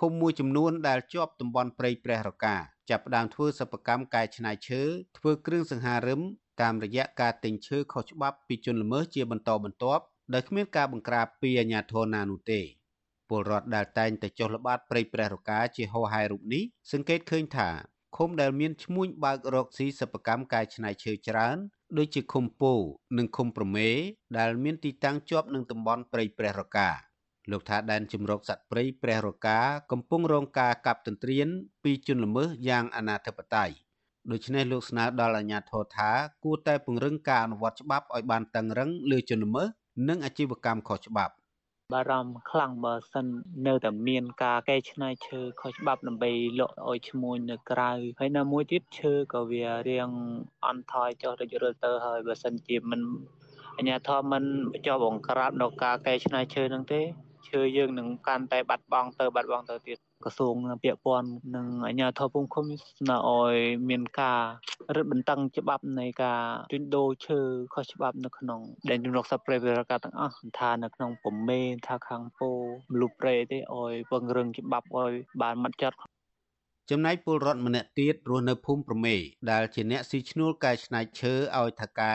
ឃុំមួយចំនួនដែលជាប់តំបន់ព្រៃព្រះរកាចាប់ផ្ដើមធ្វើសិប្បកម្មកែច្នៃឈើធ្វើគ្រឿងសង្ហារឹមតាមរយៈការទិញឈើខុសច្បាប់ពីជនល្មើសជាបន្តបន្ទាប់ ដោយគ្មានការបង្ក្រាបពីអាជ្ញាធរណានោះទេពលរដ្ឋដែលតែងតែចុះល្បាតព្រៃព្រះរកាជាហោហែរូបនេះសង្កេតឃើញថាឃុំដែលមានឈ្មួញបើករកស៊ីសិប្បកម្មកែច្នៃឈើច្រើនដូចជាឃុំពោនិងឃុំប្រមេដែលមានទីតាំងជាប់នឹងតំបន់ព្រៃព្រះរកាលោកថាដែនជំរកសត្វព្រៃព្រះរកាកំពុងរងការកាប់ទន្ទ្រានពីជនល្មើសយ៉ាងអនាធិបតេយ្យដូច្នេះលោកស្នើដល់អាជ្ញាធរថាគួរតែពង្រឹងការអនុវត្តច្បាប់ឲ្យបានតឹងរឹងលើជនល្មើស និងអាជីវកម្មខុសច្បាប់បារម្ភខ្លាំងបើសិននៅតែមានការកែច្នៃឈើខុសច្បាប់ដើម្បីលក់ឲ្យឈ្មួញនៅក្រៅហើយនៅមួយទៀតឈើក៏វារៀងអន់ថយចុះទៅរលទៅហើយបើសិនជាមិនអញ្ញាធមមិនចុះបង្ក្រាបនៅការកែច្នៃឈើនឹងទេឈើយើងនឹងកាន់តែបាត់បង់ទៅបាត់បង់ទៅទៀត ក្រសួងពាក់ព័ន្ធនិងអាជ្ញាធរភូមិឃុំស្នើឲ្យមានការរឹតបន្តឹងច្បាប់នៃការជួញដូរឈើខុសច្បាប់នៅក្នុងដែនជម្រកសត្វព្រៃវិរការទាំងអស់ថានៅក្នុងពមេថាខាងពោមលុបព្រៃទេឲ្យពង្រឹងច្បាប់ឲ្យបានម៉ត់ចត់ចំណែកពលរដ្ឋម្នាក់ទៀតរស់នៅភូមិប្រមេដែលជាអ្នកស៊ីឈ្នួលកែច្នៃឈើឲ្យថកែ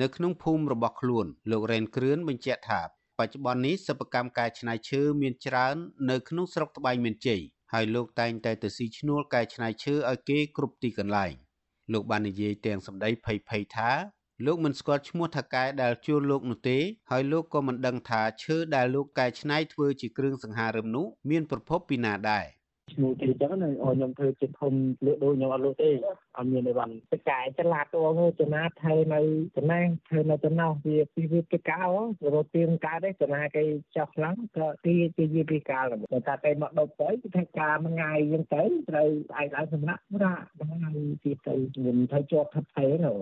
នៅក្នុងភូមិរបស់ខ្លួនលោករ៉េនគ្រឿនបញ្ជាក់ថា បច្ចុប្បន្ននេះសិប្បកម្មកែច្នៃឈើមានច្រើននៅក្នុងស្រុកត្បែងមានជ័យហើយលោកតែងតែទៅស៊ីឈ្នួលកែច្នៃឈើឲ្យគេគ្រប់ទីកន្លែងលោកបាននិយាយទាំងសម្ដីភ័យភ័យថាលោកមិនស្គាល់ឈ្មោះថកែដែលជួលលោកនោះទេហើយលោកក៏មិនដឹងថាឈើដែលលោកកែច្នៃធ្វើជាគ្រឿងសង្ហារឹមនោះមានប្រភពពីណាដែរ ឈ្មោះទីចឹងណាឲ្យខ្ញុំធ្វើចិត្តធំលក់ដូចខ្ញុំអត់លក់ទេអត់មានទេបានតែកាយចលាតទៅចំណាថើនៅចំណាធ្វើនៅចំណោះវាពីវាពីកៅរត់ទៀងកើតទេចំណាគេចោះខ្លាំងក៏ទីទីវាពីកៅតែថាតែមកដប់ទៅថាការមួយថ្ងៃយើងទៅត្រូវឯកឡើងសម្រាប់ប្រាហ្នឹងហើយទីទៅមិនថាជាប់ថប់ថេណា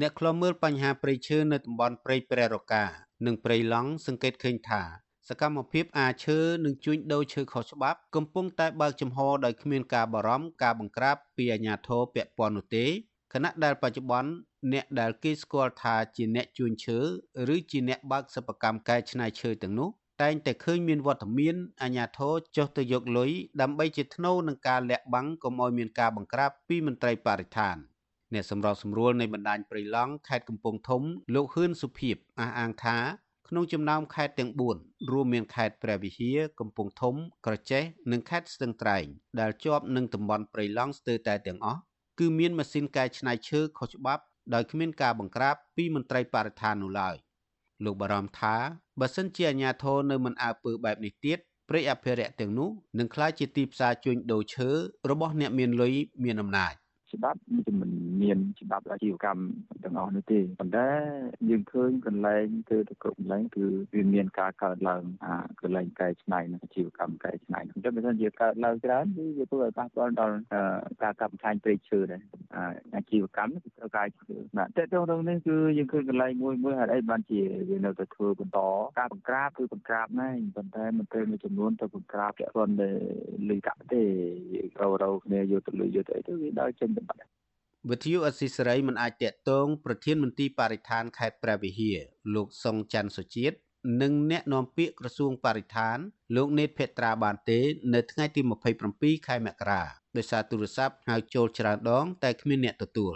អ្នកខ្លំមើលបញ្ហាព្រៃឈើនៅតំបន់ព្រៃព្រះរកានិងព្រៃឡង់សង្កេតឃើញថា សកម្មភាពអាឈើនិងជួញដូរឈើខុសច្បាប់កំពុងតែបើកចំហដោយគ្មានការបារម្ភការបង្ក្រាបពីអាជ្ញាធរពាក់ព័ន្ធនោះទេខណៈដែលបច្ចុប្បន្នអ្នកដែលគេស្គាល់ថាជាអ្នកជួញឈើឬជាអ្នកបើកសិប្បកម្មកែច្នៃឈើទាំងនោះតែងតែឃើញមានវត្តមានអាជ្ញាធរចុះទៅយកលុយដើម្បីជាថ្នូរនឹងការលាក់បាំងកុំឲ្យមានការបង្ក្រាបពីមន្ត្រីបរិស្ថានអ្នកសម្របសម្រួលនៃបណ្ដាញព្រៃឡង់ខេត្តកំពង់ធំលោកហ៊ឿនសុភីបអះអាងថា ក្នុងចំណោមខេត្តទាំង4រួមមានខេត្តព្រះវិហារកំពង់ធំ ក្រចេះនិងខេត្តស្ទឹងត្រែងដែលជាប់នឹងតំបន់ព្រៃឡង់ស្ទើរតែទាំងអស់គឺមានម៉ាស៊ីនកែច្នៃឈើខុសច្បាប់ដោយគ្មានការបង្ក្រាបពីមន្ត្រីបរិស្ថាននោះឡើយលោកបារម្ភថាបើសិនជាអាជ្ញាធរនៅមិនអើពើបែបនេះទៀតព្រៃអភិរក្សទាំងនោះនឹងក្លាយជាទីផ្សារជួញដូរឈើរបស់អ្នកមានលុយមានអំណាច ច្បាប់មិនមានច្បាប់អាជីវកម្មទាំងអស់នោះទេប៉ុន្តែយើងឃើញកន្លែងគឺទៅគ្រប់កន្លែងគឺវាមានការកើតឡើងអាកន្លែងកែច្នៃនិងអាជីវកម្មកែច្នៃអញ្ចឹងបើមិនជាកើតឡើងច្រើនគឺវាធ្វើឲ្យប៉ះពាល់ដល់ការកាប់បន្ថយព្រៃឈើដែរអាជីវកម្មគឺត្រូវការឈើបាទតែទៅក្នុងនេះគឺយើងឃើញកន្លែងមួយមួយហេតុអីបានជាវានៅតែធ្វើបន្តការបង្ក្រាបគឺបង្ក្រាបណែប៉ុន្តែមិនត្រូវមួយចំនួនទៅបង្ក្រាបពាក់ព័ន្ធលុយកាក់ទេរោរោគ្នាយកទៅលុយយកទៅអីទៅវាដល់ចេញទៅបាត់វិទ្យុអស៊ីសេរីមិនអាចតាក់ទងប្រធានមន្ទីរបរិស្ថានខេត្តព្រះវិហារលោកសុងច័ន្ទសុជាតិនិងអ្នកនាំពាក្យក្រសួងបរិស្ថាន លោកនេតភេត្រាបានទេនៅថ្ងៃទី27ខែមករាដោយសារទូរស័ព្ទហៅចូលច្រើនដង តែគ្មានអ្នកទទួល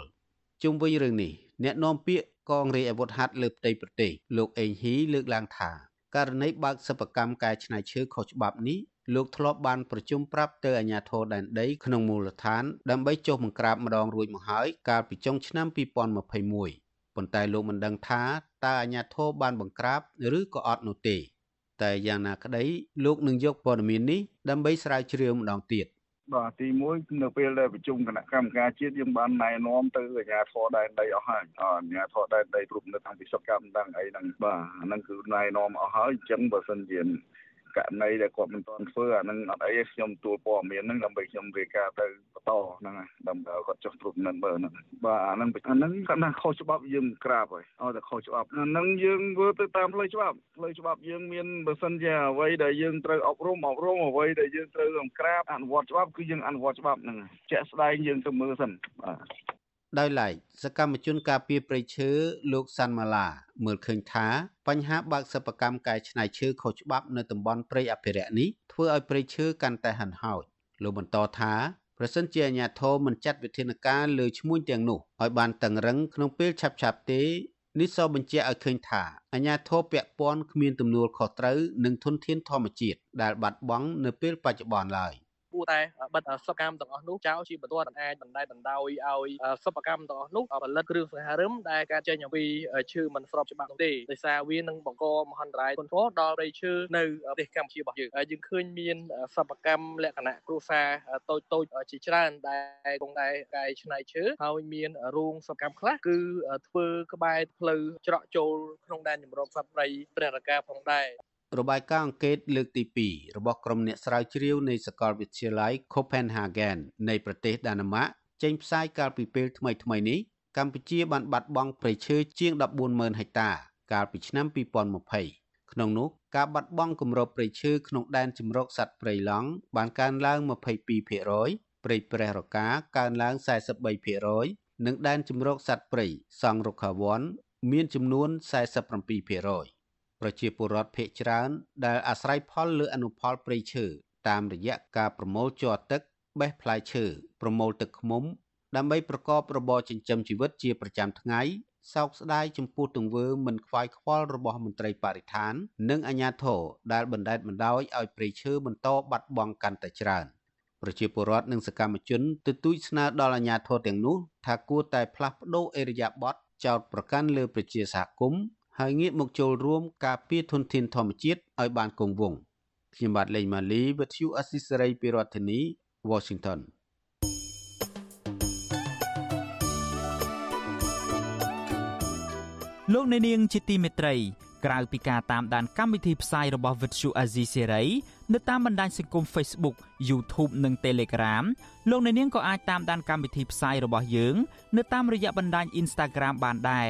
ជុំវិញរឿងនេះអ្នកនាំពាក្យកងរាជអាវុធហត្ថលើផ្ទៃប្រទេសលោកអេងហ៊ីលើកឡើងថាករណីបើកសិប្បកម្មកែច្នៃឈើខុសច្បាប់នេះ លោកធ្លាប់បានប្រជុំប្រាប់ទៅអាជ្ញាធរដែនដីក្នុងមូលដ្ឋានដើម្បីចុះបង្ក្រាបម្ដងរួចមកហើយកាលពីចុងឆ្នាំ2021ប៉ុន្តែលោកមិនដឹងថាតើអាជ្ញាធរបានបង្ក្រាបឬក៏អត់នោះទេ តែយ៉ាងណាក្តីលោកនឹងយកព័ត៌មាននេះដើម្បីស្រាវជ្រាវម្ដងទៀតបាទទី1នៅពេលដែលប្រជុំគណៈកម្មការជាតិយើងបានណែនាំទៅអាជ្ញាធរដែនដីអស់ហើយអាជ្ញាធរដែនដីគ្រប់នៅតាមពិសកម្មទាំងអីហ្នឹងបាទអាហ្នឹងគឺណែនាំអស់ហើយអញ្ចឹងបើសិនជា ករណីដែលគាត់មិនទាន់ធ្វើអានឹងអត់អីខ្ញុំទួលព័ត៌មានហ្នឹងដើម្បីខ្ញុំរាយការណ៍ទៅបន្តហ្នឹងដើម្បីគាត់ចុះត្រួតពិនិត្យមើលហ្នឹងបាទអាហ្នឹងអាហ្នឹងគាត់ថាខុសច្បាប់យើងក្រាបហើយឲ្យតែខុសច្បាប់អាហ្នឹងយើងធ្វើទៅតាមផ្លូវច្បាប់ផ្លូវច្បាប់យើងមានបើសិនជាអ្វីដែលយើងត្រូវអប់រំអប់រំអ្វីដែលយើងត្រូវក្រាបអនុវត្តច្បាប់គឺយើងអនុវត្តច្បាប់ហ្នឹងជាក់ស្ដែងយើងទៅមើលសិនបាទ ដោយឡែកសកម្មជនការពារព្រៃឈើលោកសាន់ម៉ាឡាមើលឃើញថាបញ្ហាបើកសិប្បកម្មកែច្នៃឈើខុសច្បាប់នៅតំបន់ព្រៃអភិរក្សនេះធ្វើឲ្យព្រៃឈើកាន់តែហិនហោចលោកបន្តថាប្រសិនជាអាជ្ញាធរមិនចាត់វិធានការលើឈ្មួញទាំងនោះឲ្យបានតឹងរឹងក្នុងពេលឆាប់ៗទេនេះសបញ្ជាក់ឲ្យឃើញថាអាជ្ញាធរពាក់ព័ន្ធគ្មានទំនួលខុសត្រូវនឹងធនធានធម្មជាតិដែលបាត់បង់នៅពេលបច្ចុប្បន្នឡើយ គួរតែបិទសិប្បកម្មទាំងអស់នោះចោលជាបន្ទាន់អាចបណ្តែតបណ្ដោយឲ្យសិប្បកម្មទាំងអស់នោះផលិតគ្រឿងសង្ហារឹមដែលកើតចេញអំពីឈើមិនស្របច្បាប់នោះទេដោយសារវានឹងបង្កមហន្តរាយធ្ងន់ធ្ងរដល់ប្រៃឈើនៅប្រទេសកម្ពុជារបស់យើងហើយយើងឃើញមានសិប្បកម្មលក្ខណៈគ្រួសារតូចតូចជាច្រើនដែលគង់តែកែច្នៃឈើហើយមានរោងសិប្បកម្មខ្លះគឺធ្វើក្បែរផ្លូវច្រកចូលក្នុងដែនជម្រកសត្វព្រៃព្រះរកាផងដែរ របាយការណ៍អង្កេតលើកទី2របស់ក្រុមអ្នកស្រាវជ្រាវនៃសាកលវិទ្យាល័យ Copenhagen នៃប្រទេសដាណឺម៉ាកចេញផ្សាយកាលពីពេលថ្មីៗនេះកម្ពុជាបានបាត់បង់ព្រៃឈើជាង140,000ហិកតាកាលពីឆ្នាំ2020ក្នុងនោះការបាត់បង់គម្របព្រៃឈើក្នុងដែនជម្រកសត្វព្រៃឡង់បានកើនឡើង22%ព្រៃប្រេះរកាកើនឡើង43%និងដែនជម្រកសត្វព្រៃសង់រុក្ខាវ័នមានចំនួន47% ប្រជាពលរដ្ឋភ័យច្រើនដែលអាស្រ័យផលលើអនុផលព្រៃឈើតាមរយៈការប្រមូលជ័រទឹកបេះផ្លែឈើប្រមូលទឹកឃ្មុំ ដើម្បីប្រកបរបរចិញ្ចឹមជីវិតជាប្រចាំថ្ងៃសោកស្ដាយចំពោះទង្វើមិនខ្វាយខ្វល់របស់មន្ត្រីបរិស្ថាន និងអាជ្ញាធរដែលបណ្ដេតបណ្ដោយឲ្យព្រៃឈើបន្តបាត់បង់កាន់តែច្រើនប្រជាពលរដ្ឋនិងសកម្មជនទទូចស្នើដល់អាជ្ញាធរទាំងនោះថាគួរតែផ្លាស់ប្តូរអេរយាប័តចោតប្រកាន់លើប្រជាសហគមន៍ ហើយងាកមកចូលរួមការពារធនធានធម្មជាតិឲ្យបានគង់វង្សខ្ញុំបាទលេងម៉ាលីវិទ្យុអស៊ីសេរីពីរដ្ឋធានី Washington លោកអ្នកនាងជាទីមេត្រីក្រៅពីការតាមដានកម្មវិធីផ្សាយរបស់ Vuthu Azizi Serai នៅតាមបណ្ដាញសង្គម Facebook YouTube និង Telegram លោកអ្នកនាងក៏អាចតាមដានកម្មវិធីផ្សាយរបស់យើង នៅតាមរយៈបណ្ដាញ Instagram បានដែរ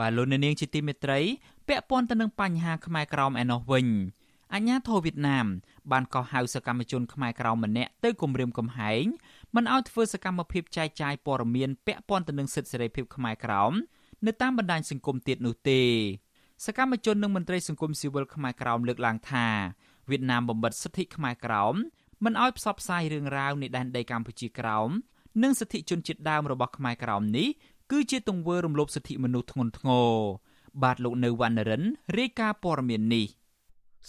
បាទលោកអ្នកនាងជាទីមេត្រីពាក់ព័ន្ធទៅនឹងបញ្ហាខ្មែរក្រមឯណោះវិញអាញាធរវៀតណាមបានកោះហៅសកម្មជនខ្មែរក្រៅម្នាក់ទៅគម្រាមកំហែងមិនឲ្យធ្វើសកម្មភាពចែកចាយព័ត៌មានពាក់ព័ន្ធទៅនឹងសិទ្ធិសេរីភាពខ្មែរក្រៅនៅតាមបណ្ដាញសង្គមទៀតនោះទេសកម្មជននិងមន្ត្រីសង្គមស៊ីវិលខ្មែរក្រៅលើកឡើងថាវៀតណាមបំបិទសិទ្ធិខ្មែរក្រៅមិនឲ្យផ្សព្វផ្សាយរឿងរ៉ាវនៃដែនដីកម្ពុជាក្រៅនិងសិទ្ធិជនជាតិដើមរបស់ខ្មែរក្រៅនេះ គឺជាទង្វើរំលោភសិទ្ធិមនុស្សធ្ងន់ធ្ងរបាទលោកនៅវណ្ណរិនរាយការណ៍ព័ត៌មាននេះ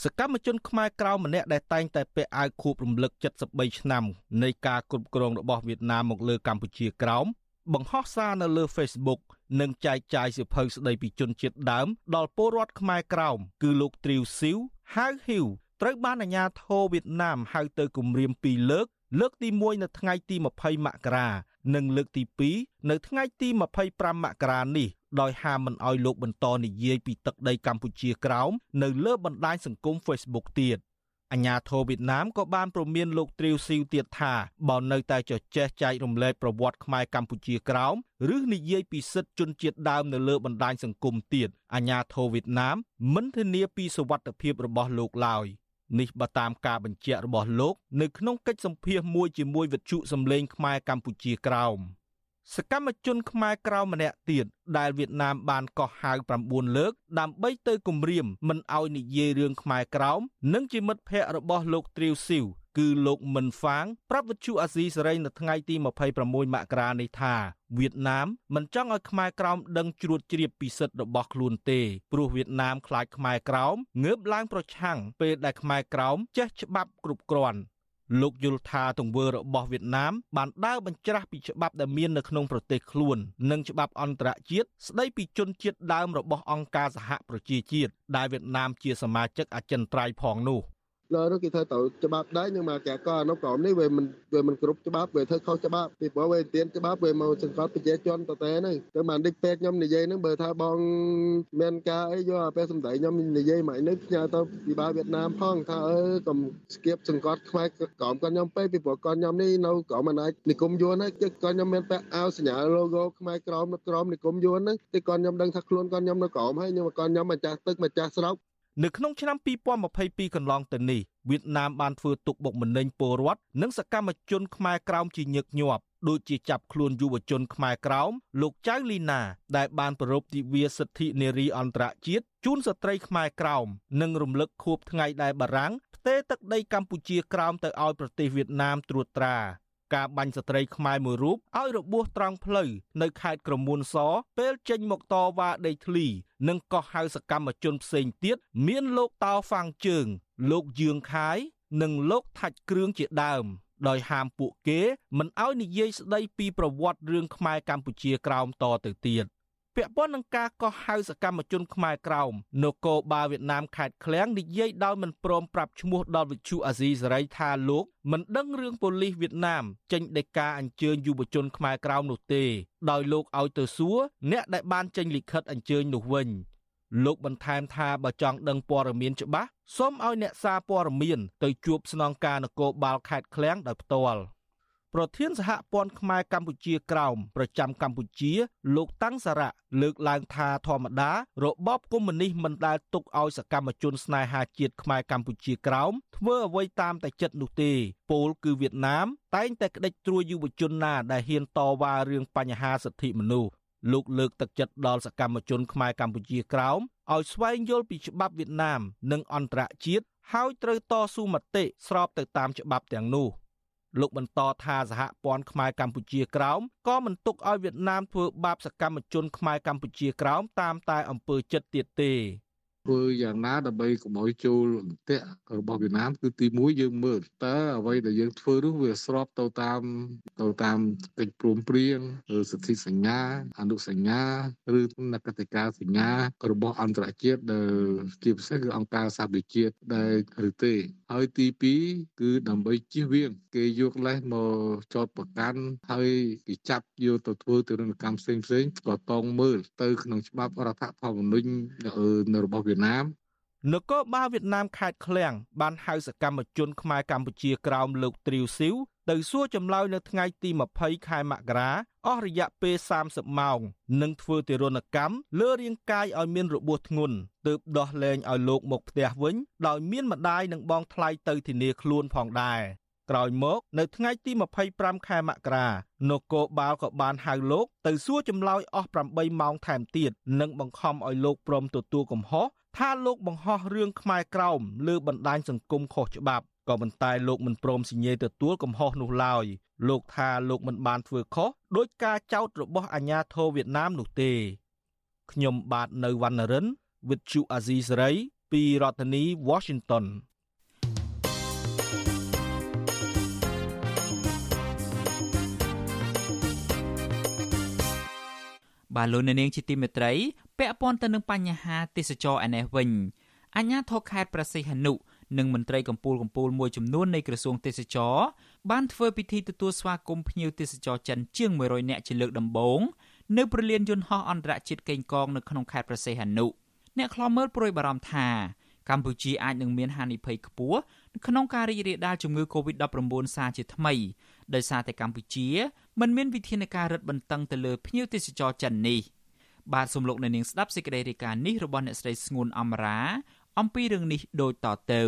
សកម្មជនខ្មែរក្រៅម្នាក់ដែលតែងតែពាក់អាវខួបរំលឹក73ឆ្នាំនៃការគ្រប់គ្រងរបស់វៀតណាមមកលើកម្ពុជាក្រោមបង្ហោះសារនៅលើ Facebook និងចែកចាយសិភៅស្ដីពីជនជាតិដើម ដល់ពលរដ្ឋខ្មែរក្រោមគឺលោកទ្រីវស៊ីវហៅហ៊ីវត្រូវបានអាជ្ញាធរវៀតណាមហៅទៅគម្រាម2លើក លើកទី1នៅថ្ងៃទី20មករា និងលើកទី2នៅថ្ងៃទី25មករានេះដោយហាមមិនឲ្យលោកបន្តនិយាយពីទឹកដីកម្ពុជាក្រោមនៅលើបណ្ដាញសង្គម Facebook ទៀតអញ្ញាធរវៀតណាមក៏បានព្រមានលោកទ្រីវស៊ីវទៀតថាបើនៅតែចចេះចែករំលែកប្រវត្តិខ្មែរកម្ពុជាក្រោមឬនិយាយពីសិទ្ធិជនជាតិដើមនៅលើបណ្ដាញសង្គមទៀតអញ្ញាធរវៀតណាមមិនធានាពីសុវត្ថិភាពរបស់លោកឡើយ នេះបើតាមការបញ្ជាក់របស់លោក នៅក្នុងកិច្ចសម្ភាសមួយជាមួយវិទ្យុសំឡេងខ្មែរកម្ពុជាក្រោម។សកម្មជនខ្មែរក្រៅម្នាក់ទៀតដែលវៀតណាមបានកោះហៅ9លើក ដើម្បីទៅគម្រាមមិនឲ្យនិយាយរឿងខ្មែរក្រោមនិងជាមិត្តភ័ក្តិរបស់លោកទ្រីវស៊ីវ គឺលោកមិនហ្វាងប្រាប់វិទ្យុអាស៊ីសេរីនៅថ្ងៃទី26មករានេះថាវៀតណាមមិនចង់ឲ្យខ្មែរក្រោមដឹងជ្រួតជ្រាបពីសិទ្ធិរបស់ខ្លួនទេព្រោះវៀតណាមខ្លាចខ្មែរក្រោមងើបឡើងប្រឆាំងពេលដែលខ្មែរក្រោមចេះច្បាប់គ្រប់គ្រាន់លោកយល់ថាទង្វើរបស់វៀតណាមបានដើរបញ្ច្រាស់ពីច្បាប់ដែលមាននៅក្នុងប្រទេសខ្លួន និងច្បាប់អន្តរជាតិស្ដីពីជនជាតិដើមរបស់អង្គការសហប្រជាជាតិដែលវៀតណាមជាសមាជិកអចិន្ត្រៃយ៍ផងនោះ។ លើនោះគេធ្វើទៅច្បាប់ដែរ nhưng mà cả có nó còn នេះវាមិនវាមិនគ្រប់ច្បាប់វាធ្វើខុសច្បាប់ពីព្រោះវាទានច្បាប់វាមកសង្កត់ប្រជាជនតតែហ្នឹងតែបានដឹកពេទ្យខ្ញុំនិយាយហ្នឹងបើថាបងមានការអីយកអាពេលសំដីខ្ញុំនិយាយមកនេះផ្ញើទៅពិបាលវៀតណាមផងថាអឺកុំស្គៀបសង្កត់ខ្មែរក្រមគាត់ខ្ញុំពេកពីព្រោះគាត់ខ្ញុំនេះនៅក្រមអាណាចនិគមយួនហ្នឹងគាត់ខ្ញុំមានពាក់អាវសញ្ញា logo ខ្មែរក្រមនៅក្រមនិគមយួនហ្នឹងទីគាត់ខ្ញុំដឹងថាខ្លួនគាត់ខ្ញុំនៅក្រមហើយខ្ញុំគាត់ខ្ញុំម្ចាស់ទឹកម្ចាស់ស្រុក នៅក្នុងឆ្នាំ2022កន្លងទៅនេះវៀតណាមបានធ្វើទុកបុកម្នេញពលរដ្ឋនិងសកម្មជនខ្មែរក្រោមជាញឹកញាប់ដូចជាចាប់ខ្លួនយុវជនខ្មែរក្រោមលោកចៅលីណាដែលបានប្រពៃទិវាសិទ្ធិនារីអន្តរជាតិជូនស្ត្រីខ្មែរក្រោមនិងរំលឹកខួបថ្ងៃដែលបារាំងផ្ទេរទឹកដីកម្ពុជាក្រោមទៅឲ្យប្រទេសវៀតណាមត្រួតត្រា ការបាញ់ស្ត្រីខ្មែរមួយរូបឲ្យរបួសត្រង់ផ្លូវនៅខេត្តក្រមួនសពេលចេញមកតវ៉ាដីធ្លី និងកោះហៅសកម្មជនផ្សេងទៀតមានលោកតោហ្វាំងជើង លោកយឿងខាយនិងលោកថាច់គ្រឿងជាដើមដោយហាមពួកគេមិនឲ្យនិយាយស្ដីពីប្រវត្តិរឿងខ្មែរកម្ពុជាក្រោមតទៅទៀត ពាក់ព័ន្ធនឹងការកោះហៅសកម្មជនខ្មែរក្រោមនគរបាលវៀតណាមខេត្តឃ្លៀងនិយាយដោយមិនព្រមប្រាប់ឈ្មោះដល់វិទ្យុអាស៊ីសេរីថាលោកមិនដឹងរឿងប៉ូលីសវៀតណាមចេញដីកាអញ្ជើញយុវជនខ្មែរក្រោមនោះទេដោយលោកឲ្យទៅសួរអ្នកដែលបានចេញលិខិតអញ្ជើញនោះវិញលោកបន្ថែមថាបើចង់ដឹងព័ត៌មានច្បាស់សូមឲ្យអ្នកសារព័ត៌មានទៅជួបស្នងការនគរបាលខេត្តឃ្លៀងដោយផ្ទាល់ ប្រធានសហព័ន្ធខ្មែរកម្ពុជាក្រោមប្រចាំកម្ពុជា លោកតាំងសារៈលើកឡើងថាធម្មតារបបកុម្មុយនីសមិនដែលទុកឲ្យសកម្មជនស្នេហាជាតិខ្មែរកម្ពុជាក្រោមធ្វើអ្វីតាមតែចិត្តនោះទេពលគឺវៀតណាមតែងតែក្តិចត្រួយយុវជនណាដែលហ៊ានតវ៉ារឿងបញ្ហាសិទ្ធិមនុស្សលោកលើកទឹកចិត្តដល់សកម្មជនខ្មែរកម្ពុជាក្រោមឲ្យស្វែងយល់ពីច្បាប់វៀតណាម និងអន្តរជាតិហើយត្រូវតស៊ូមតិស្របទៅតាមច្បាប់ទាំងនោះ លោកបន្តថាសហព័ន្ធខ្មែរកម្ពុជាក្រោមក៏មិនទុកឲ្យវៀតណាមធ្វើបាបសកម្មជនខ្មែរកម្ពុជាក្រោមតាមតែអំពើចិត្តទៀតទេ ធ្វើយ៉ាងណាដើម្បីកុំឲ្យចូលអន្ទាក់របស់វៀតណាមគឺទី1យើងមើលតើអ្វីដែលយើងធ្វើនោះវាស្របទៅតាមទៅតាមកិច្ចព្រមព្រៀងសិទ្ធិសញ្ញាអនុសញ្ញាឬនគតិការសញ្ញារបស់អន្តរជាតិដែលជាពិសេសគឺអង្គការសហប្រជាជាតិដែលឬទេហើយទី2គឺដើម្បីជៀសវាងគេយកលេសមកចោតប្រកាន់ហើយគេចាប់យកទៅធ្វើទរណកម្មផ្សេងផ្សេងក៏តងមើលទៅក្នុងច្បាប់រដ្ឋធម្មនុញ្ញរបស់វៀតណាមនគរបាលវៀតណាមខេត្តឃ្លៀងបានហៅសកម្មជនខ្មែរកម្ពុជាក្រោមលោកទ្រាវស៊ីវទៅសួរចម្លើយនៅថ្ងៃទី20ខែមករាអស់រយៈពេល30ម៉ោងនិងធ្វើទារុណកម្មលើរាងកាយឲ្យមានរបួសធ្ងន់ទើបដោះលែងឲ្យលោកមកផ្ទះវិញដោយមានម្ដាយនិងបងថ្លៃទៅធានាខ្លួនផងដែរក្រោយមក នៅថ្ងៃទី25ខែមករានគរបាលក៏បានហៅលោក ទៅសួរចម្លើយអស់8ម៉ោងថែមទៀតនិងបង្ខំឲ្យលោកព្រមទទួលកំហុស ថាលោកបង្ហោះរឿងខ្មែរក្រោមលើបណ្ដាញសង្គមខុសច្បាប់ក៏ប៉ុន្តែលោកមិនព្រមសញ្ញេទទួលកំហុសនោះឡើយលោកថាលោកមិនបានធ្វើខុសដោយការចោទរបស់អាញាធរវៀតណាមនោះទេខ្ញុំបាទនៅវណ្ណរិន with Chu Azizi Saray ពីរដ្ឋធានី Washington បាទលោកអ្នកនាងជាទីមេត្រីពាក់ព័ន្ធទៅនឹងបញ្ហាទេសចរឯនេះវិញអាជ្ញាធរខេត្តប្រសិទ្ធហនុនិងមន្ត្រីកម្ពូលកម្ពូលមួយចំនួននៃក្រសួងទេសចរបានធ្វើពិធីទទួលស្វាគមន៍ភ្ញៀវទេសចរចិនជាង100នាក់ជាលើកដំបូងនៅព្រលានយន្តហោះអន្តរជាតិកេងកងនៅក្នុងខេត្តប្រសិទ្ធហនុអ្នកខ្លាំមើលប្រួយបារម្ភថាកម្ពុជាអាចនឹងមានហានិភ័យខ្ពស់ក្នុងការរីករាលដាលជំងឺ Covid-19 សាជាថ្មី ដោយសារតែកម្ពុជាមិនមានវិធានការរឹតបន្តឹងទៅលើភ្ញៀវទេសចរចិននេះបាទសូមលោកអ្នកនាងស្ដាប់សេចក្តីរាយការណ៍នេះរបស់អ្នកស្រីស្ងួនអមរាអំពីរឿងនេះដូចតទៅ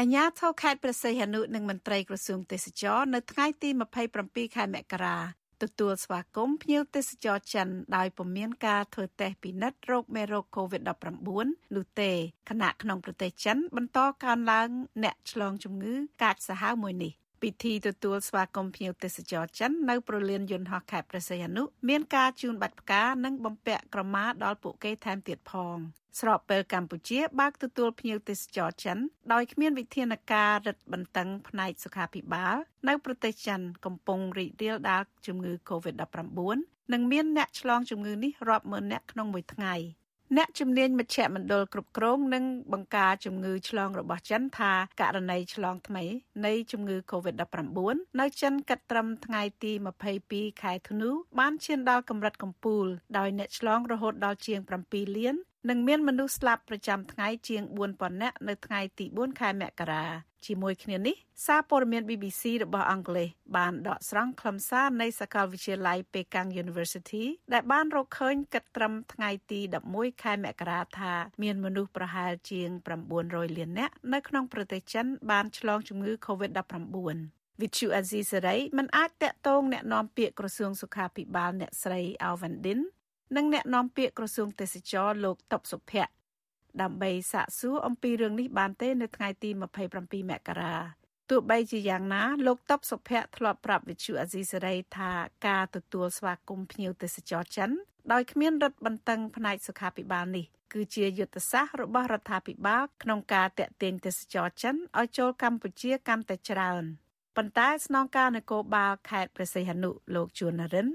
អញ្ញាធរខេត្តប្រសិទ្ធអនុនិងមន្ត្រីក្រសួងទេសចរនៅថ្ងៃទី27ខែមករាទទួលស្វាគមន៍ភ្ញៀវទេសចរចិនដោយពុំមានការធ្វើតេស្តពិនិត្យរោគមេរោគ COVID-19 នោះទេខណៈក្នុងប្រទេសចិនបន្តកើនឡើងអ្នកឆ្លងជំងឺកាចសាហាវមួយនេះ ពិធីទទួលស្វាគមន៍ភ្ញៀវទេសចរចិននៅប្រលានយន្តហោះខេត្តព្រះសីហនុមានការជូនបាច់ផ្កានិងបំពាក់ក្រមាដល់ពួកគេថែមទៀតផងស្របពេលកម្ពុជាបើកទទួលភ្ញៀវទេសចរចិនដោយគ្មានវិធានការរឹតបន្តឹងផ្នែកសុខាភិបាលនៅប្រទេសចិនកំពុងរីករាលដាលជំងឺ Covid-19 និងមានអ្នកឆ្លងជំងឺនេះរាប់ម៉ឺនអ្នកក្នុងមួយថ្ងៃ។ អ្នកជំនាញមជ្ឈមណ្ឌលគ្រប់គ្រងនិងបង្ការជំងឺឆ្លងរបស់ចិនថាករណីឆ្លងថ្មីនៃជំងឺ Covid-19 នៅចិនកាត់ត្រឹមថ្ងៃទី22ខែធ្នូបានឈានដល់កម្រិតកំពូលដោយអ្នកឆ្លងរហូតដល់ជាង7លាន និងមានមនុស្សស្លាប់ប្រចាំថ្ងៃជាង4000នាក់នៅថ្ងៃទី4ខែមករាជាមួយគ្នានេះសារព័ត៌មាន BBC របស់អង់គ្លេសបានដកស្រង់ខ្លឹមសារនៃសាកលវិទ្យាល័យ Peking University ដែលបានរកឃើញកាត់ត្រឹមថ្ងៃទី11ខែមករាថាមានមនុស្សប្រហែលជាង900លាននាក់នៅក្នុងប្រទេសចិនបានឆ្លងជំងឺ Covid-19 វិទ្យុអាស៊ីសេរីមិនអាចតាក់ទងแนะនាំពាក្យក្រសួងសុខាភិបាលអ្នកស្រី Alvandin និ ងអ្នកនាំពាក្យក្រសួងទេសចរលោកតបសុភ័ក្រដើម្បីសាកសួរអំពីរឿងនេះបានទេនៅថ្ងៃទី27មករាទោះបីជាយ៉ាងណាលោកតបសុភ័ក្រធ្លាប់ប្រាប់វិទ្យុអាស៊ីសេរីថាការទទួលស្វាគមន៍ភ្ញៀវទេសចរចិនដោយគ្មានរដ្ឋបន្តឹងផ្នែកសុខាភិបាលនេះគឺជាយុទ្ធសាស្ត្ររបស់រដ្ឋាភិបាលក្នុងការតាក់ទាញទេសចរចិនឲ្យចូលកម្ពុជាកាន់តែច្រើនប៉ុន្តែស្នងការនគរបាលខេត្តព្រះសីហនុលោកជួននរិន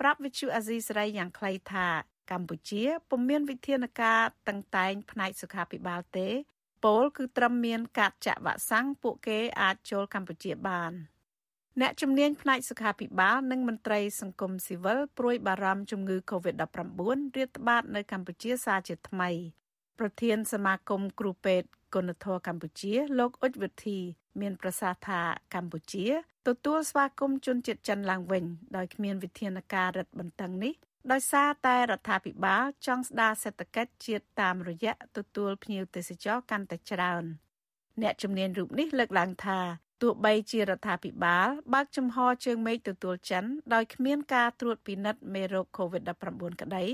ប្រាប់វិទ្យុអាស៊ីសេរីយ៉ាងខ្លីថាកម្ពុជាពុំមានវិធានការតឹងតែងផ្នែកសុខាភិបាលទេពលគឺត្រឹមមានការចាក់វ៉ាក់សាំងពួកគេអាចចូលកម្ពុជាបានអ្នកជំនាញផ្នែកសុខាភិបាលនិងមន្ត្រីសង្គមស៊ីវិលព្រួយបារម្ភជំងឺ Covid-19 រាតត្បាតនៅកម្ពុជាសារជាថ្មី ប្រធានសមាគមគ្រូពេទ្យគុណធម៌កម្ពុជា លោកអុចវិធីមានប្រសាសន៍ថាកម្ពុជាទទួលស្វាគមន៍ជនជាតិចិនឡើងវិញដោយគ្មានវិធានការរឹតបន្តឹងនេះដោយសារតែរដ្ឋាភិបាលចង់ស្ដារសេដ្ឋកិច្ចជាតិតាមរយៈទទួលភ្ញៀវទេសចរកាន់តែច្រើន អ្នកជំនាញរូបនេះលើកឡើងថាទោះបីជារដ្ឋាភិបាលបើកចំហជើងមេឃទទួលចិនដោយគ្មានការត្រួតពិនិត្យមេរោគ COVID-19 ក្តី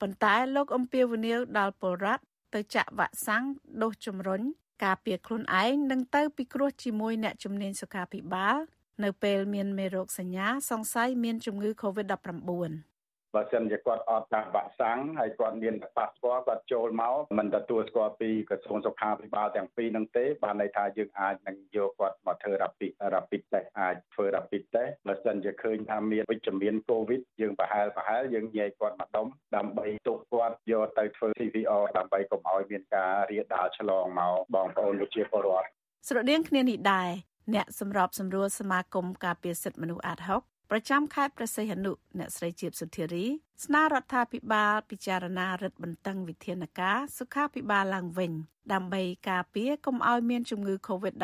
ប៉ុន្តែលោកអំពីវនីវដល់ពលរដ្ឋ ទៅចាក់វ៉ាក់សាំងដូសជំរុញការពារខ្លួនឯងនិងទៅពិគ្រោះជាមួយអ្នកជំនាញសុខាភិបាល នៅពេលមានមេរោគសញ្ញាសង្ស័យមានជំងឺ COVID-19 បើសិនជាគាត់អត់តាមវ៉ាក់សាំងហើយគាត់មានប៉ាសពតគាត់ចូលមកមិនទទួលស្គាល់ពីក្រសួងសុខាភិបាលទាំងពីរនឹងទេបានន័យថាយើងអាចនឹងយកគាត់មកធ្វើ rapid rapid test អាចធ្វើ rapid test បើសិនជាឃើញថាមានវិជ្ជមានកូវីដយើងប្រហែលប្រហែលយើងញែកគាត់មកដុំដើម្បីទុកគាត់យកទៅធ្វើ CVR ដើម្បីកុំឲ្យមានការរាលដាលឆ្លងមកបងប្អូនប្រជាពលរដ្ឋស្រដៀងគ្នានេះដែរអ្នកសម្របសម្រួលសមាគមការពារសិទ្ធិមនុស្សអាត6 ប្រចាំខេត្តព្រះសីហនុអ្នកស្រីជាតិសុធារី ស្នើរដ្ឋាភិបាលពិចារណារឹតបន្តឹងវិធានការសុខាភិបាលឡើងវិញ ដើម្បីការពារកុំឲ្យមានជំងឺ Covid-19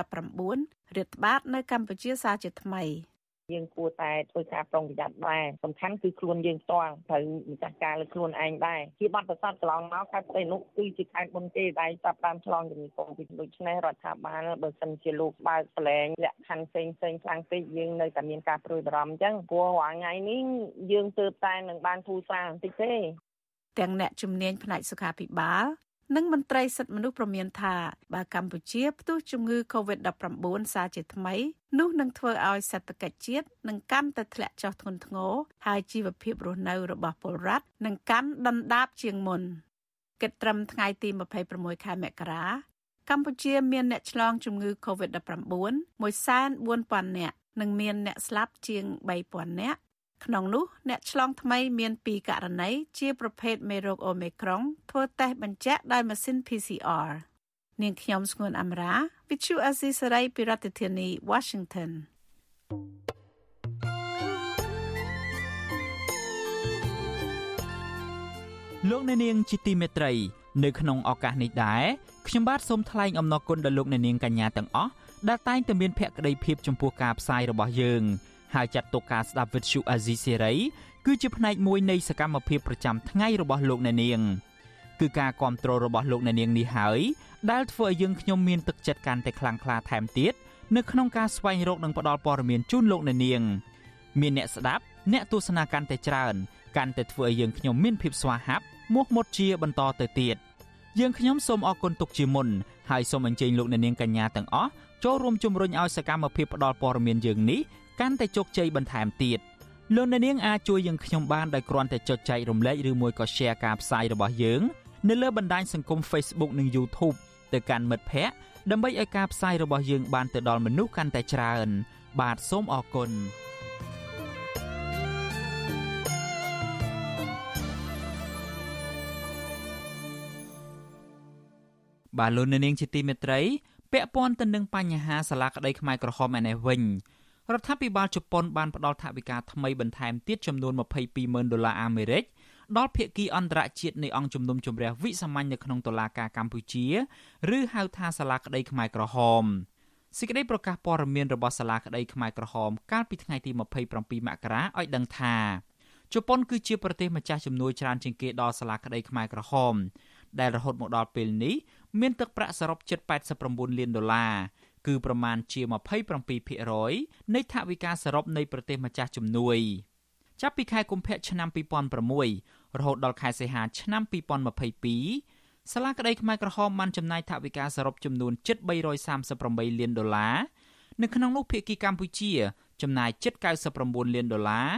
រាតត្បាតនៅកម្ពុជាសារជាថ្មី។ យើងគួរតែធ្វើការប្រុងប្រយ័ត្នដែរសំខាន់គឺខ្លួនយើងផ្ទាល់ត្រូវម្ចាស់ការលើខ្លួនឯងដែរជាបទពិសោធន៍កន្លងមកខេត្តផ្ទៃនោះគឺជាខេត្តមុនគេដែលចាប់តាមឆ្លងជំងឺកូវីដដូច្នេះរដ្ឋាភិបាលបើសិនជាលោកបើកប្រឡែងលក្ខខណ្ឌផ្សេងផ្សេងខ្លាំងពេកយើងនៅតែមានការព្រួយបារម្ភអញ្ចឹងព្រោះរាល់ថ្ងៃនេះយើងទើបតែនឹងបានធូរស្រាលបន្តិចទេទាំងអ្នកជំនាញផ្នែកសុខាភិបាល និងមន្ត្រីសិទ្ធិមនុស្សប្រមានថាបើកម្ពុជាផ្ទុះជំងឺ Covid-19 សារជាថ្មី នោះនឹងធ្វើឲ្យសេដ្ឋកិច្ចជាតិនឹងកាន់តែធ្លាក់ចុះធ្ងន់ធ្ងរហើយជីវភាពរស់នៅរបស់ពលរដ្ឋនឹងកាន់ដុនដាបជាងមុនគិតត្រឹមថ្ងៃទី26ខែមករាកម្ពុជាមានអ្នកឆ្លងជំងឺ Covid-19 140,000នាក់និងមានអ្នកស្លាប់ជាង3,000នាក់ ក្នុងនោះអ្នកឆ្លងថ្មីមាន2ករណីជាប្រភេទមេរោគអូមីក្រុងធ្វើតេស្តបញ្ជាក់ដោយម៉ាស៊ីន PCR នាងខ្ញុំស្ងួនអមរា Vichu Azisari ពីរដ្ឋធានី Washington លោកអ្នកនាងជាទីមេត្រី នៅក្នុងឱកាសនេះដែរខ្ញុំបាទសូមថ្លែងអំណរគុណដល់លោកអ្នកនាងកញ្ញាទាំងអស់ដែលតែងតែមានភក្ដីភាពចំពោះការផ្សាយរបស់យើង ហើយចាត់ទុកការស្ដាប់វិទ្យុអាស៊ីសេរីគឺជាផ្នែកមួយនៃសកម្មភាពប្រចាំថ្ងៃរបស់លោកអ្នកនាងគឺការគ្រប់គ្រងរបស់លោកអ្នកនាងនេះហើយដែលធ្វើឲ្យយើងខ្ញុំមានទឹកចិត្តកាន់តែខ្លាំងក្លាថែមទៀតនៅក្នុងការស្វែងរកនិងផ្តល់ព័ត៌មានជូនលោកអ្នកនាងមានអ្នកស្ដាប់អ្នកទស្សនាកាន់តែច្រើនកាន់តែធ្វើឲ្យយើងខ្ញុំមានភាពស្វាហាប់មោះមុតជាបន្តទៅទៀតយើងខ្ញុំសូមអរគុណទុកជាមុនហើយសូមអញ្ជើញលោកអ្នកនាងកញ្ញាទាំងអស់ចូលរួមជំរុញឲ្យសកម្មភាពផ្តល់ព័ត៌មានយើងនេះ កាន់តែជោគជ័យបន្ថែមទៀតលោកអ្នកនាងអាចជួយយើងខ្ញុំបានដោយគ្រាន់តែចុចចែករំលែកឬមួយក៏ Share ការផ្សាយរបស់យើងនៅលើបណ្ដាញសង្គម Facebook និង YouTube ទៅកាន់មិត្តភ័ក្តិដើម្បីឲ្យការផ្សាយរបស់យើងបានទៅដល់មនុស្សកាន់តែច្រើន បាទសូមអរគុណបាទលោកនាងជាទីមេត្រីពាក់ព័ន្ធទៅនឹងបញ្ហាសាលាក្តីខ្មែរក្រហមឯនេះវិញ រដ្ឋាភិបាលជប៉ុនបានផ្តល់ថវិកាថ្មីបន្ថែមទៀតចំនួន22,000ដុល្លារអាមេរិកដល់ភាគីអន្តរជាតិនៃអង្គជំនុំជម្រះវិសាមញ្ញនៅក្នុងតុលាការកម្ពុជាឬហៅថាសាលាក្តីខ្មែរក្រហមសេចក្តីប្រកាសព័ត៌មានរបស់សាលាក្តីខ្មែរក្រហមកាលពីថ្ងៃទី27មករាឲ្យដឹងថាជប៉ុនគឺជាប្រទេសម្ចាស់ជំនួយច្រើនជាងគេដល់សាលាក្តីខ្មែរក្រហមដែលរហូតមកដល់ពេលនេះមានទឹកប្រាក់សរុបជិត89លានដុល្លារ គឺប្រមាណជា27%នៃថវិកាសរុបនៃប្រទេសម្ចាស់ជំនួយចាប់ពីខែកុម្ភៈឆ្នាំ2006រហូតដល់ខែសីហាឆ្នាំ2022សាលាក្តីខ្មែរក្រហមបានចំណាយថវិកាសរុបចំនួនជិត338លានដុល្លារនៅក្នុងនោះភាគីកម្ពុជា ចំណាយជិត99លានដុល្លារ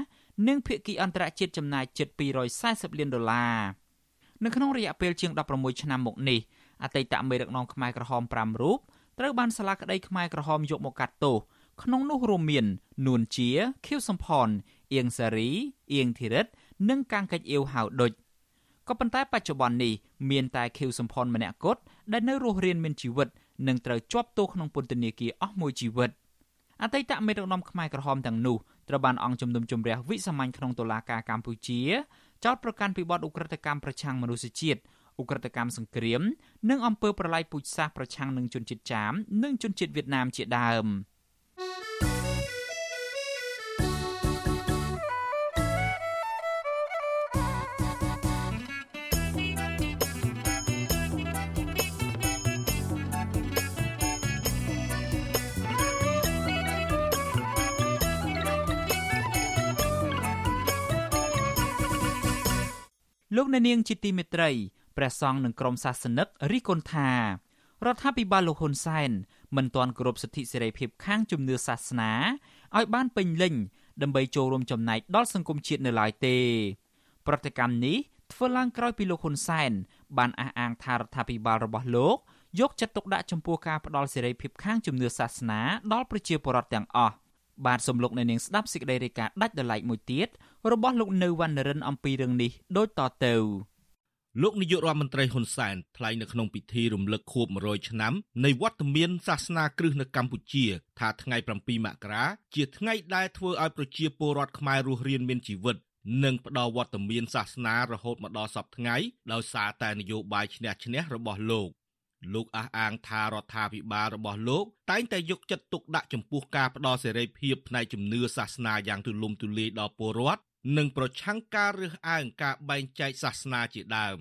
និងភាគីអន្តរជាតិចំណាយជិត240លានដុល្លារនៅក្នុងរយៈពេលជាង16ឆ្នាំមកនេះអតីតមេដឹកនាំខ្មែរក្រហម5រូប ត្រូវបានសាលាក្តីខ្មែរក្រហមយកមកកាត់ទោសក្នុងនោះរួមមាននួនជាខៀវសំផនអៀងសារីអៀងធីរិត និងកាំងកិច្ចអៀវហៅដុចក៏ប៉ុន្តែបច្ចុប្បន្ននេះមានតែខៀវសំផនម្នាក់គត់ដែលនៅរស់រានមានជីវិតនិងត្រូវជាប់ទោសក្នុងពន្ធនាគារអស់មួយជីវិតអតីតមេដឹកនាំខ្មែរក្រហមទាំងនោះត្រូវបានអង្គជំនុំជម្រះវិសាមញ្ញក្នុងតុលាការកម្ពុជាចោទប្រកាន់ពីបទឧក្រិដ្ឋកម្មប្រឆាំងមនុស្សជាតិ ឧក្រិដ្ឋកម្មសង្គ្រាម និងអំពើប្រល័យពូជសាសន៍ប្រឆាំងនឹងជនជាតិចាម និងជនជាតិវៀតណាមជាដើម។លោកអ្នកនាងជាទីមេត្រី ព្រះសង្ឃនិងក្រុមសាសនិករិះគន់ថារដ្ឋាភិបាលលោកហ៊ុនសែនមិនទាន់គោរពសិទ្ធិសេរីភាពខាងជំនឿសាសនាឲ្យបានពេញលេញដើម្បីចូលរួមចំណែកដល់សង្គមជាតិនៅឡើយទេ ប្រតិកម្មនេះធ្វើឡើងក្រោយពីលោកហ៊ុនសែនបានអះអាងថារដ្ឋាភិបាលរបស់លោកយកចិត្តទុកដាក់ចំពោះការផ្ដល់សេរីភាពខាងជំនឿសាសនាដល់ប្រជាពលរដ្ឋទាំងអស់បាទសំលោកនៅនាងស្ដាប់សេចក្តីរាយការណ៍ដាច់ដライមួយទៀតរបស់លោកនៅវណ្ណរិនអំពីរឿងនេះដូចតទៅ លោកនាយករដ្ឋមន្ត្រីហ៊ុនសែនថ្លែងនៅក្នុងពិធីរំលឹកខួប100ឆ្នាំនៃវត្តមានសាសនាគ្រឹះនៅកម្ពុជាថាថ្ងៃ7មករាជាថ្ងៃដែលធ្វើឲ្យប្រជាពលរដ្ឋខ្មែររស់រានមានជីវិតនិងផ្ដល់វត្តមានសាសនារហូតមកដល់សពថ្ងៃដោយសារតែនយោបាយឈ្នះឈ្នះរបស់លោកលោកអះអាងថារដ្ឋាភិបាលរបស់លោកតែងតែយកចិត្តទុកដាក់ចំពោះការផ្ដល់សេរីភាពផ្នែកជំនឿសាសនាយ៉ាងទូលំទូលាយដល់ពលរដ្ឋ និងប្រឆាំងការរើសអើងការបែងចែកសាសនាជាដើម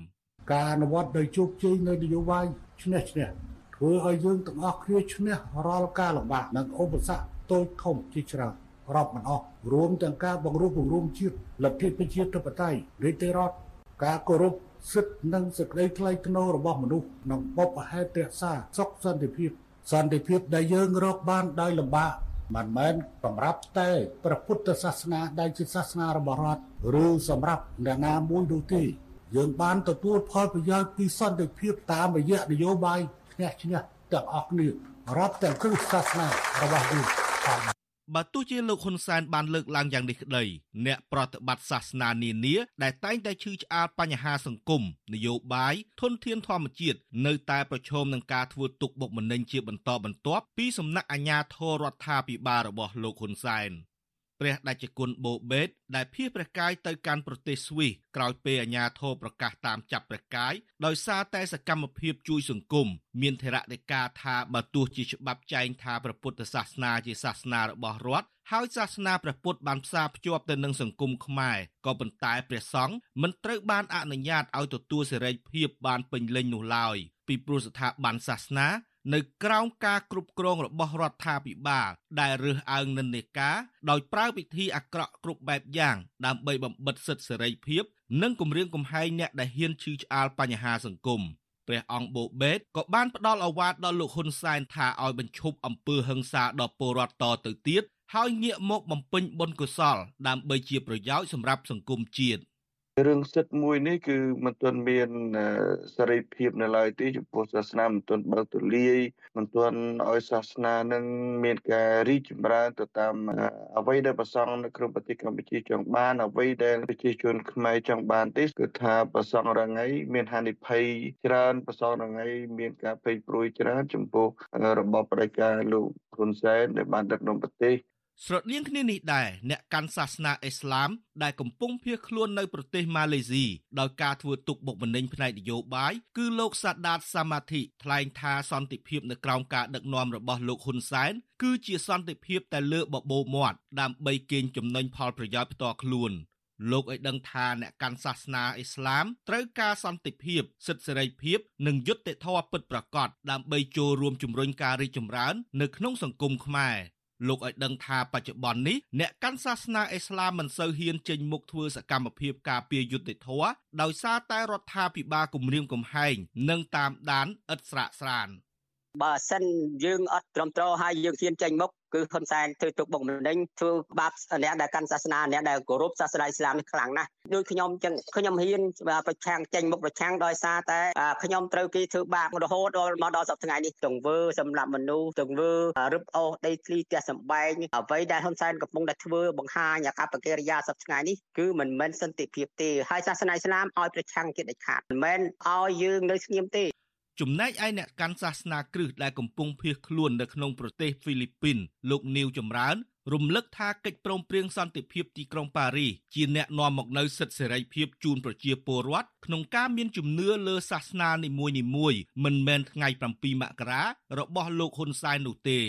ការអនុវត្តដោយជោគជ័យនៅនយោបាយឈ្នះឈ្នះធ្វើឲ្យយើងទាំងអស់គ្នាឈ្នះរាល់ការលំបាកនិងឧបសគ្គតូចធំជាច្រើនរាប់មិនអស់រួមទាំងការបង្រួបបង្រួមជាតិលទ្ធិប្រជាធិបតេយ្យរាជទេរដ្ឋការគោរពសិទ្ធិនិងសេចក្តីថ្លៃថ្នូររបស់មនុស្សក្នុងបបហេតុរក្សាសុខសន្តិភាពសន្តិភាពដែលយើងរកបានដោយលំបាក មិនមែនសម្រាប់តែព្រះពុទ្ធសាសនាដែលជាសាសនារបស់រដ្ឋឬសម្រាប់អ្នកណាមួយនោះទេយើងបានទទួលផលប្រយោជន៍ពីសន្តិភាពតាមរយៈនយោបាយឈ្នះឈ្នះទាំងអស់គ្នារាប់ទាំងគ្រឹះសាសនារបស់យើងផង បើទោះជាលោកហ៊ុនសែនបានលើកឡើងយ៉ាងនេះក្តីអ្នកប្រតិបត្តិសាសនានានាដែលតែងតែឈឺឆ្អាលបញ្ហាសង្គមនយោបាយធនធានធម្មជាតិនៅតែប្រឈមនឹងការធ្វើទុកបុកម្នេញជាបន្តបន្ទាប់ពីសំណាក់អាជ្ញាធររដ្ឋាភិបាលរបស់លោកហ៊ុនសែន។ ព្រះដេចគុណបូបេតដែលភៀសព្រះកាយទៅកាន់ប្រទេសស្វីសក្រោយពេលអាជ្ញាធរប្រកាសតាមចាប់ព្រះកាយដោយសារតែសកម្មភាពជួយសង្គមមានធរណីកាថាបើទោះជាច្បាប់ចែងថាព្រះពុទ្ធសាសនាជាសាសនារបស់រដ្ឋហើយសាសនាព្រះពុទ្ធបានផ្សារភ្ជាប់ទៅនឹងសង្គមខ្មែរក៏ប៉ុន្តែព្រះសង្ឃមិនត្រូវបានអនុញ្ញាតឲ្យទទួលសេរីភាពបានពេញលេញនោះឡើយពីព្រោះស្ថាប័នសាសនា នៅក្រោមការគ្រប់គ្រងរបស់រដ្ឋាភិបាលដែលរើសអើងនិន្នាការដោយប្រើវិធីអាក្រក់គ្រប់បែបយ៉ាង ដើម្បីបំបិតសិទ្ធិសេរីភាព និងគម្រាមកំហែងអ្នកដែលហ៊ានឈឺឆ្អាលបញ្ហាសង្គមព្រះអង្គបូបេតក៏បានផ្ដល់ឱវាទដល់លោកហ៊ុនសែនថាឲ្យបញ្ឈប់អំពើហិង្សាដល់ពលរដ្ឋតទៅទៀតហើយងាកមកបំពេញបុណ្យកុសល ដើម្បីជាប្រយោជន៍សម្រាប់សង្គមជាតិ។ រឿងសិទ្ធិមួយនេះគឺមិនទាន់មានសេរីភាពនៅឡើយទេចំពោះសាសនាមិនទាន់បើកទូលាយមិនទាន់ឲ្យសាសនានឹងមានការរីកចម្រើនទៅតាមអ្វីដែលប្រសង់នៅក្នុងប្រទេសកម្ពុជាចង់បានអ្វីដែលប្រជាជនខ្មែរចង់បានទេគឺថាប្រសង់រងៃមានហានិភ័យច្រើនប្រសង់រងៃមានការពេកព្រួយច្រើនចំពោះរបបផ្ដាច់ការលោកហ៊ុនសែនដែលបានដឹកនាំប្រទេស ស្រដៀងគ្នានេះដែរអ្នកកាន់សាសនាអ៊ីស្លាមដែលកំពុងភៀសខ្លួននៅប្រទេសម៉ាឡេស៊ីដោយការធ្វើទុកបុកម្នេញផ្នែកនយោបាយគឺលោកសាដាតសាម៉ាធិថ្លែងថាសន្តិភាពនៅក្រោមការដឹកនាំរបស់លោកហ៊ុនសែនគឺជាសន្តិភាពតែលើបបោមាត់ដើម្បីកេងចំណេញផលប្រយោជន៍ផ្ទាល់ខ្លួនលោកឲ្យដឹងថាអ្នកកាន់សាសនាអ៊ីស្លាមត្រូវការសន្តិភាពសិទ្ធិសេរីភាពនិងយុត្តិធម៌ពិតប្រាកដដើម្បីចូលរួមជំរុញការរីកចម្រើននៅក្នុងសង្គមខ្មែរ លោកឲ្យដឹងថាបច្ចុប្បន្ននេះអ្នកកាន់សាសនាអ៊ីស្លាមមិនសូវហ៊ានចេញមុខធ្វើសកម្មភាពការពារយុត្តិធម៌ដោយសារតែរដ្ឋាភិបាលគំរាមកំហែងនិងតាមដានឥតស្រាកស្រានបើសិនយើងអត់ត្រឹមត្រូវហើយយើងហ៊ានចេញមុខគឺហ៊ុនសែនធ្វើទុកបុកម្នេញធ្វើបាបអ្នកដែលកាន់សាសនាអ្នកដែលគោរពសាសនាអ៊ីស្លាមនេះខ្លាំងណាស់ដូចខ្ញុំចឹងខ្ញុំហ៊ានប្រឆាំងចេញមុខប្រឆាំងដោយសារតែខ្ញុំត្រូវគេធ្វើបាបរហូតដល់មកដល់សប្តាហ៍ថ្ងៃនេះទង្វើសម្រាប់មនុស្សទង្វើរឹបអូសដីធ្លីផ្ទះសម្បែងអ្វីដែលហ៊ុនសែនកំពុងតែធ្វើបង្ហាញអាកប្បកិរិយាសប្តាហ៍ថ្ងៃនេះគឺមិនមែនសន្តិភាពទេហើយសាសនាអ៊ីស្លាមឲ្យប្រឆាំងជាដាច់ខាតមិនមែនឲ្យយើងនៅស្ងៀមទេ ចំណែកឯអ្នកកាន់សាសនាគ្រឹះដែលកំពុងភៀសខ្លួននៅក្នុងប្រទេសហ្វីលីពីនលោកនីវចម្រើនរំលឹកថាកិច្ចព្រមព្រៀងសន្តិភាពទីក្រុងប៉ារីសជាអ្នកនាំមកនូវសិទ្ធិសេរីភាពជូនប្រជាពលរដ្ឋក្នុងការមានជំនឿលើសាសនានីមួយៗមិនមែនថ្ងៃ7មករារបស់លោកហ៊ុនសែននោះទេ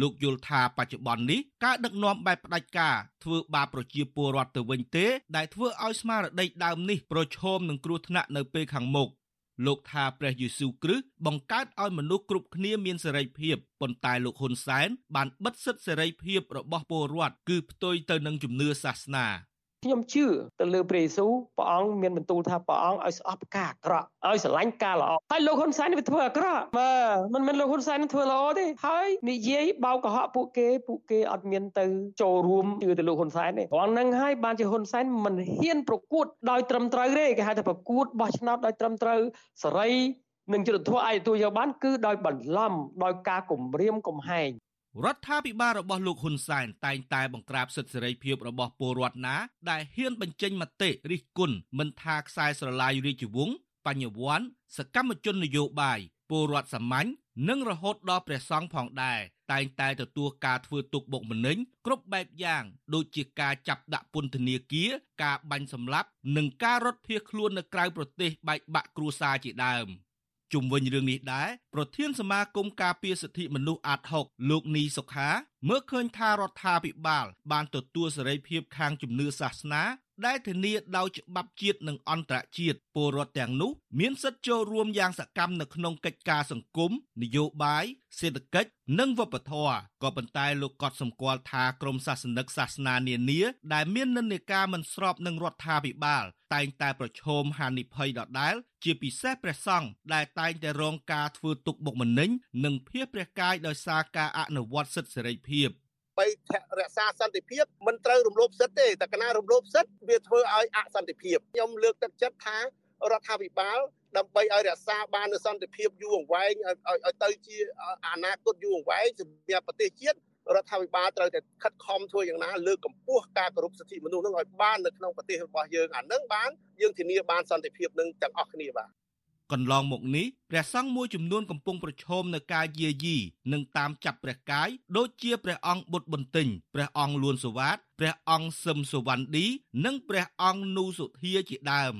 លោកយល់ថាបច្ចុប្បន្ននេះការដឹកនាំបែបផ្ដាច់ការធ្វើបាបប្រជាពលរដ្ឋទៅវិញទេ ដែលធ្វើឲ្យស្មារតីដើមនេះប្រឈមនឹងគ្រោះថ្នាក់នៅពេលខាងមុខ លោកថាព្រះយេស៊ូវគ្រីស្ទបង្កើតឲ្យមនុស្សគ្រប់គ្នាមានសេរីភាពប៉ុន្តែលោកហ៊ុនសែនបានបិទសិទ្ធិសេរីភាពរបស់ពលរដ្ឋគឺផ្ទុយទៅនឹងជំនឿសាសនា ខ្ញុំជឿទៅលើព្រះយេស៊ូវព្រះអង្គមានបន្ទូលថាព្រះអង្គឲ្យស្អប់ការអាក្រក់ឲ្យស្រឡាញ់ការល្អហើយលោកហ៊ុនសែនវាធ្វើអាក្រក់បាទមិនមែនលោកហ៊ុនសែនធ្វើល្អទេហើយនិយាយបោកកុហកពួកគេពួកគេអត់មានទៅចូលរួមជឿទៅលោកហ៊ុនសែនទេព្រោះហ្នឹងហើយបានជាហ៊ុនសែនមិនហ៊ានប្រកួតដោយត្រឹមត្រូវទេគេហៅថាប្រកួតបោះឆ្នោតដោយត្រឹមត្រូវសេរីនឹងយុត្តិធម៌អាចទទួលយកបានគឺដោយបន្លំដោយការគំរាមកំហែង រដ្ឋាភិបាលរបស់លោកហ៊ុនសែនតែងតែបង្ក្រាបសិទ្ធិសេរីភាពរបស់ពលរដ្ឋណា ដែលហ៊ានបញ្ចេញមតិរិះគន់មិនថាខ្សែស្រឡាយរាជវង្សបញ្ញវន្តសកម្មជននយោបាយពលរដ្ឋសាមញ្ញនិងរហូតដល់ព្រះសង្ឃផងដែរតែងតែទទួលការធ្វើទុកបុកម្នេញគ្រប់បែបយ៉ាង ដូចជាការចាប់ដាក់ពន្ធនាគារការបាញ់សម្លាប់ និងការរត់ភៀសខ្លួននៅក្រៅប្រទេសបែកបាក់គ្រួសារជាដើម។ ជុំវិញរឿងនេះដែរប្រធានសមាគមការពារសិទ្ធិមនុស្សអាត6លោកនីសុខាមើលឃើញថារដ្ឋាភិបាលបានទទួលសេរីភាពខាងជំនឿសាសនា ដែលធានាដោយច្បាប់ជាតិនិងអន្តរជាតិពលរដ្ឋទាំងនោះមានសិទ្ធិចូលរួមយ៉ាងសកម្មនៅក្នុងកិច្ចការសង្គមនយោបាយសេដ្ឋកិច្ចនិងវប្បធម៌ក៏ប៉ុន្តែលោកក៏សម្គាល់ថាក្រមសាសនិកសាសនានានាដែលមាននិន្នាការមិនស្របនឹងរដ្ឋាភិបាល តែងតែប្រឈមហានិភ័យដដែលជាពិសេសព្រះសង្ឃដែលតែងតែរងការធ្វើទុកបុកម្នេញនិងភៀសព្រះកាយដោយសារការអនុវត្តសិទ្ធិសេរីភាព បីរក្សាសន្តិភាពមិនត្រូវរំលោភសិទ្ធិទេតែកណារំលោភសិទ្ធិវាធ្វើឲ្យអសន្តិភាពខ្ញុំលើកទឹកចិត្តថារដ្ឋាភិបាលដើម្បីឲ្យរក្សាបាននូវសន្តិភាពយូរអង្វែងឲ្យទៅជាអនាគតយូរអង្វែងសម្រាប់ប្រទេសជាតិរដ្ឋាភិបាលត្រូវតែខិតខំធ្វើយ៉ាងណាលើកកម្ពស់ការគោរពសិទ្ធិមនុស្សនឹងឲ្យបាននៅក្នុងប្រទេសរបស់យើងអានឹងបានយើងធានាបានសន្តិភាពនឹងទាំងអស់គ្នាបាទ កន្លងមកនេះព្រះសង្ឃមួយចំនួនកំពុងប្រឈមនឹងការយាយីនិងតាមចាប់ព្រះកាយដូចជាព្រះអង្គបុត្របន្ទិញព្រះអង្គលួនសវ៉ាតព្រះអង្គសឹមសវណ្ណឌីនិងព្រះអង្គនូសុធាជាដើម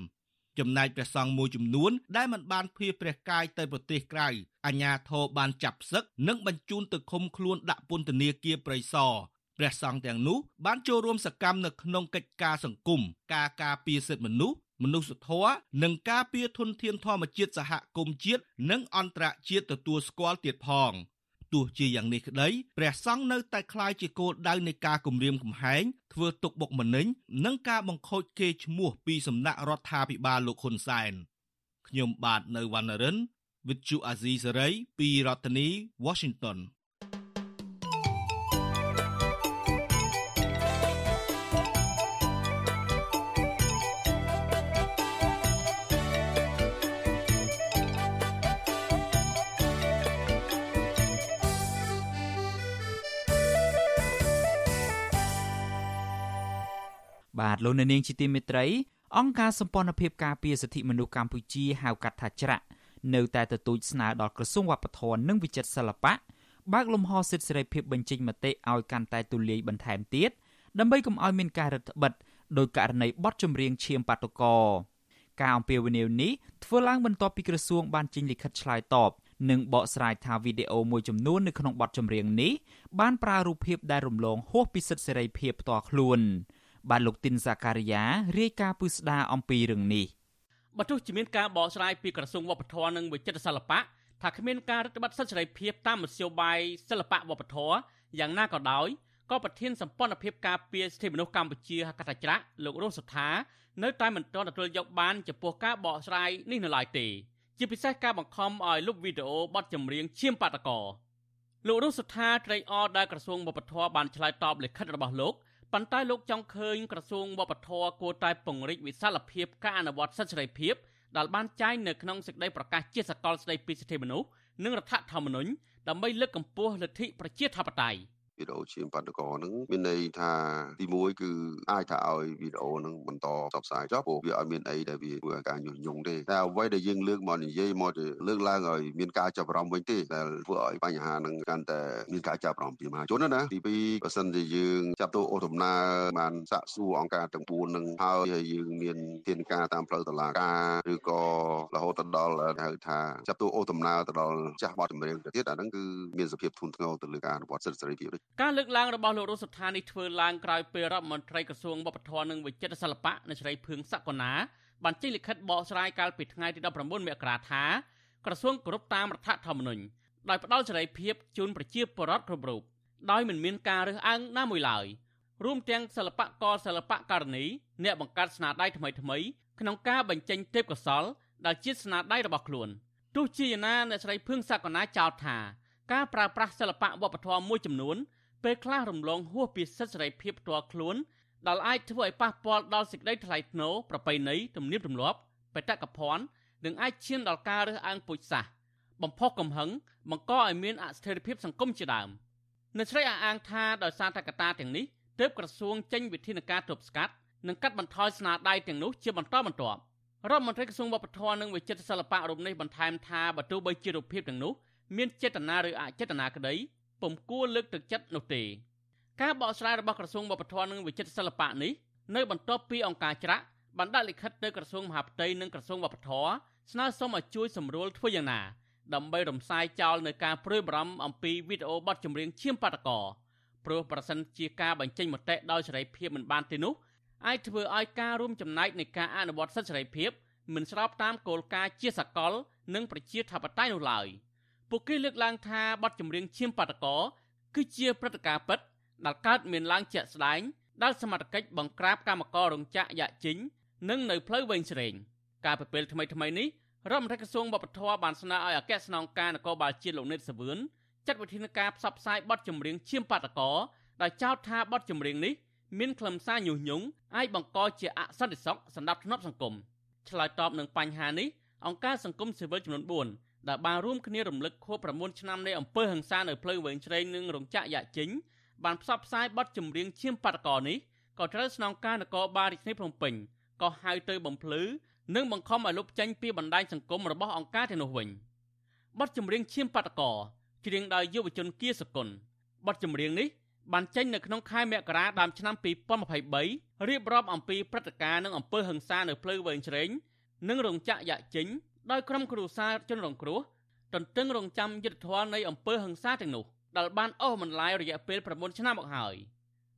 ចំណែកព្រះសង្ឃមួយចំនួនដែលមិនបានភៀសព្រះកាយទៅប្រទេសក្រៅអាជ្ញាធរបានចាប់ផ្សឹកនិងបញ្ជូនទៅឃុំខ្លួនដាក់ពន្ធនាគារព្រៃសរព្រះសង្ឃទាំងនោះបានចូលរួមសកម្មនៅក្នុងកិច្ចការសង្គមការការពារសិទ្ធិមនុស្ស មនុស្សធម៌និងការពារធនធានធម្មជាតិសហគមន៍ជាតិនិងអន្តរជាតិទទួលស្គាល់ទៀតផងទោះជាយ៉ាងនេះក្តីព្រះសង្ឃនៅតែក្លាយជាគោលដៅនៃការគម្រាមកំហែងធ្វើទុកបុកម្នេញនិងការបង្ខូចកេរ្តិ៍ឈ្មោះពីសំណាក់រដ្ឋាភិបាលលោកហ៊ុនសែនខ្ញុំបាទនៅវណ្ណរិន With Chu Azizi Saray ពីរដ្ឋធានី Washington លោកនៅនាងជាទីមេត្រីអង្គការសម្ព័ន្ធភាពការពារសិទ្ធិមនុស្សកម្ពុជាហៅកាត់ថាច្រាក់នៅតែទទូចស្នើដល់ក្រសួងវប្បធម៌និងវិចិត្រសិល្បៈបើកលំហសិទ្ធិសេរីភាពបញ្ចេញមតិឲ្យកាន់តែទូលាយបន្ថែមទៀតដើម្បីកុំឲ្យមានការរឹតបន្តឹងដោយករណីបទចម្រៀងឈាមបាតុកោការអំពាវនាវនេះធ្វើឡើងបន្ទាប់ពីក្រសួងបានចេញលិខិតឆ្លើយតបនិងបកស្រាយថាវីដេអូមួយចំនួននៅក្នុងបទចម្រៀងនេះបានប្រើរូបភាពដែលរំលងហួសពីសិទ្ធិសេរីភាពផ្ទាល់ខ្លួន បាទលោកទីនសាការីយ៉ារាយការណ៍ពឹស្ដាអំពីរឿងនេះបើទោះជាមានការបកស្រាយពីក្រសួងវប្បធម៌និងវិចិត្រសិល្បៈថាគ្មានការរដ្ឋបတ်សិទ្ធិសេរីភាពតាមមធ្យោបាយសិល្បៈវប្បធម៌យ៉ាងណាក៏ដោយក៏ប្រធានសម្ព័ន្ធភាពការពារសិទ្ធិមនុស្សកម្ពុជាហកតច្រៈលោករស់សថានៅតែមិនទាន់ទទួលយកបានចំពោះការបកស្រាយនេះនៅឡើយទេជាពិសេសការបង្ខំឲ្យលុបវីដេអូបទចម្រៀងឈាមបាតកោលោករស់សុថាត្រេកអរដែលក្រសួងវប្បធម៌បានឆ្លើយតបលិខិតរបស់លោក ប៉ុន្តែលោកចង់ឃើញក្រសួងវប្បធម៌គួរតែពង្រីកវិសាលភាពការអនុវត្តសិទ្ធិសេរីភាពដែលបានចែងនៅក្នុងសេចក្តីប្រកាសជាសកលស្តីពីសិទ្ធិមនុស្សនិងរដ្ឋធម្មនុញ្ញដើម្បីលើកកម្ពស់លទ្ធិប្រជាធិបតេយ្យ វីដេអូជាបណ្ឌកហ្នឹងមានន័យថាទី1គឺអាចថាឲ្យវីដេអូហ្នឹងបន្តផ្សព្វផ្សាយចុះព្រោះវាអត់មានអីដែលវាធ្វើឲ្យការញុះញង់ទេតែអ្វីដែលយើងលើកមកនិយាយមកលើកឡើងឲ្យមានការចាប់អារម្មណ៍វិញទេដែលធ្វើឲ្យបញ្ហាហ្នឹងកាន់តែមានការចាប់អារម្មណ៍ពីមហាជនណាទី2បើសិនជាយើងចាប់ទោសអូដំណើរបានសាកសួរអង្គការទាំង4ហ្នឹងហើយយើងមានទានការតាមផ្លូវតុលាការឬក៏រហូតដល់ហៅថាចាប់ទោសអូដំណើរទៅដល់ចាស់បទចម្រៀងទៅទៀតអាហ្នឹងគឺមានសភាពធ្ងន់ធ្ងរទៅលើការអនុវត្តសិទ្ធិសេរីភាពការលើកឡើងរបស់លោករស់សុថានេះធ្វើឡើងក្រោយពេលរដ្ឋមន្ត្រីក្រសួងវប្បធម៌និងវិចិត្រសិល្បៈនៅស្រីភឿងសកលណាបានចេញលិខិតបកស្រាយកាលពីថ្ងៃទី19មករាថាក្រសួងគោរពតាមរដ្ឋធម្មនុញ្ញដោយផ្ដល់សេរីភាពជូនប្រជាពលរដ្ឋគ្រប់រូបដោយមិនមានការរើសអើងណាមួយឡើយរួមទាំងសិល្បករសិល្បករនីអ្នកបង្កើតស្នាដៃថ្មីថ្មីក្នុងការបញ្ចេញទេពកោសលដែលជាស្នាដៃរបស់ខ្លួនទោះជាយ៉ាងណាអ្នកស្រីភឿងសកលណាចោទថាការប្រើប្រាស់សិល្បៈវប្បធម៌មួយចំនួន ពេលខ្លះរំលងហួសពីសិទ្ធិសេរីភាពផ្ទាល់ខ្លួនដែលអាចធ្វើឲ្យប៉ះពាល់ដល់សេចក្តីថ្លៃថ្នូរប្រពៃណីទំនៀមទម្លាប់បេតិកភណ្ឌនិងអាចឈានដល់ការរើសអើងពូជសាសន៍បំផុសកំហឹងបង្កឲ្យមានអស្ថិរភាពសង្គមជាដើមនៅស្រីអះអាងថាដោយសារតែកត្តាទាំងនេះទើបក្រសួងចេញវិធានការទប់ស្កាត់និងកាត់បន្ថយស្នាដៃទាំងនោះជាបន្តបន្ទាប់រដ្ឋមន្ត្រីក្រសួងវប្បធម៌និងវិចិត្រសិល្បៈរូបនេះបន្ថែមថាបើទោះបីជារូបភាពទាំងនោះមានចេតនាឬអចេតនាក្តី ពុំគួរលើកទឹកចិត្តនោះទេការបកស្រាយរបស់ក្រសួងវប្បធម៌និងវិចិត្រសិល្បៈនេះនៅបន្ទាប់ពីអង្គការច្រាក់បានដាក់លិខិតទៅក្រសួងមហាផ្ទៃនិងក្រសួងវប្បធម៌ស្នើសុំឲ្យជួយសម្រួលធ្វើយ៉ាងណាដើម្បីរំសាយចោលនៅការព្រួយបារម្ភអំពីវីដេអូបទចម្រៀងឈាមបាតកោព្រោះប្រសិនជាការបញ្ចេញមតិដោយសេរីភាពមិនបានទេនោះអាចធ្វើឲ្យការរួមចំណែកនៃការអនុវត្តសិទ្ធិសេរីភាពមិនស្របតាមគោលការណ៍ជាសកល និងប្រជាធិបតេយ្យនោះឡើយ ពួកគេលើកឡើងថាបទចម្រៀងឈាមបាតកោគឺជាព្រឹត្តិការណ៍ពិតដែលកើតមានឡើងជាក់ស្ដែងដែលសមត្ថកិច្ចបង្ក្រាបកម្មកររោងចក្រយ៉ាជីងនិងនៅផ្លូវវែងស្រេងការពពេលថ្មីថ្មីនេះរដ្ឋមន្ត្រីក្រសួងវប្បធម៌បានស្នើឲ្យអគ្គស្នងការនគរបាលជាតិលោកនិតសវឿនចាត់វិធានការផ្សព្វផ្សាយបទចម្រៀងឈាមបាតកោដែលចោទថាបទចម្រៀងនេះមានខ្លឹមសារញុះញង់អាចបង្កជាអសន្តិសុខសម្រាប់ធ្នាប់សង្គមឆ្លើយតបនឹងបញ្ហានេះអង្គការសង្គមស៊ីវិលចំនួន4 ដែលបានរួមគ្នារំលឹកខួប9ឆ្នាំនៃអំពើហិង្សានៅផ្លូវវែងស្រេងនិងរោងចក្រយ៉ាជីងបានផ្សព្វផ្សាយបទចម្រៀងឈាមបាតកោនេះក៏ត្រូវស្នងការនគរបាលរាជធានីភ្នំពេញក៏ហៅទៅបំភ្លឺនិងបង្ខំឲ្យលុបចេញពីបណ្ដាញសង្គមរបស់អង្គការទាំងនោះវិញបទចម្រៀងឈាមបាតកោច្រៀងដោយយុវជនគៀសគុណបទចម្រៀងនេះបានចេញនៅក្នុងខែមករាដើមឆ្នាំ2023រៀបរាប់អំពីព្រឹត្តិការណ៍និងអំពើហិង្សានៅផ្លូវវែងច្រេងនិងរោងចក្រយ៉ាចេញ ដោយក្រុមគ្រួសារជនរងគ្រោះទន្ទឹងរង់ចាំយុទ្ធធម៌នៃអំពើហិង្សាទាំងនោះដែលបានអូសបន្លាយរយៈពេល9ឆ្នាំមកហើយ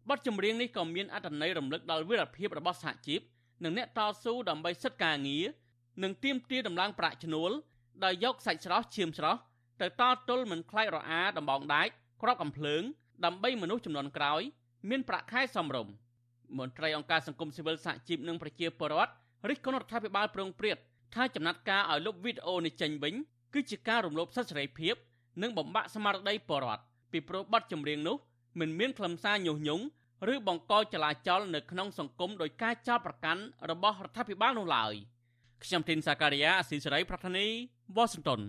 បទចម្រៀងនេះក៏មានអត្ថន័យរំលឹកដល់វីរភាពរបស់សហជីពនិងអ្នកតស៊ូដើម្បីសិទ្ធិការងារនិងទាមទារដំឡើងប្រាក់ឈ្នួលដោយយកសាច់ស្រស់ឈាមស្រស់ទៅតទល់មិនខ្លាចរអាដំបងដែកក្របកំភ្លើងដើម្បីមនុស្សចំនួនក្រោយ មានប្រាក់ខែសមរម្យមន្ត្រីអង្គការសង្គមស៊ីវិលសហជីពនិងប្រជាពលរដ្ឋរិះគន់រដ្ឋាភិបាលប្រងព្រាត ថាចំណាត់ការឲ្យលុបវីដេអូនេះចេញវិញគឺជាការរំលោភសិទ្ធិសេរីភាព និងបំបាក់ស្មារតីពលរដ្ឋពីព្រោះបទចម្រៀងនោះមិនមានខ្លឹមសារញុះញង់ឬបង្កចលាចលនៅក្នុងសង្គមដោយការចោទប្រកាន់របស់រដ្ឋាភិបាលនោះឡើយខ្ញុំធីនសាការីយ៉ាអស៊ីសេរីប្រធានីវ៉ាស៊ីនតោន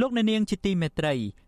លោកអ្នកនាងជាទីមេត្រី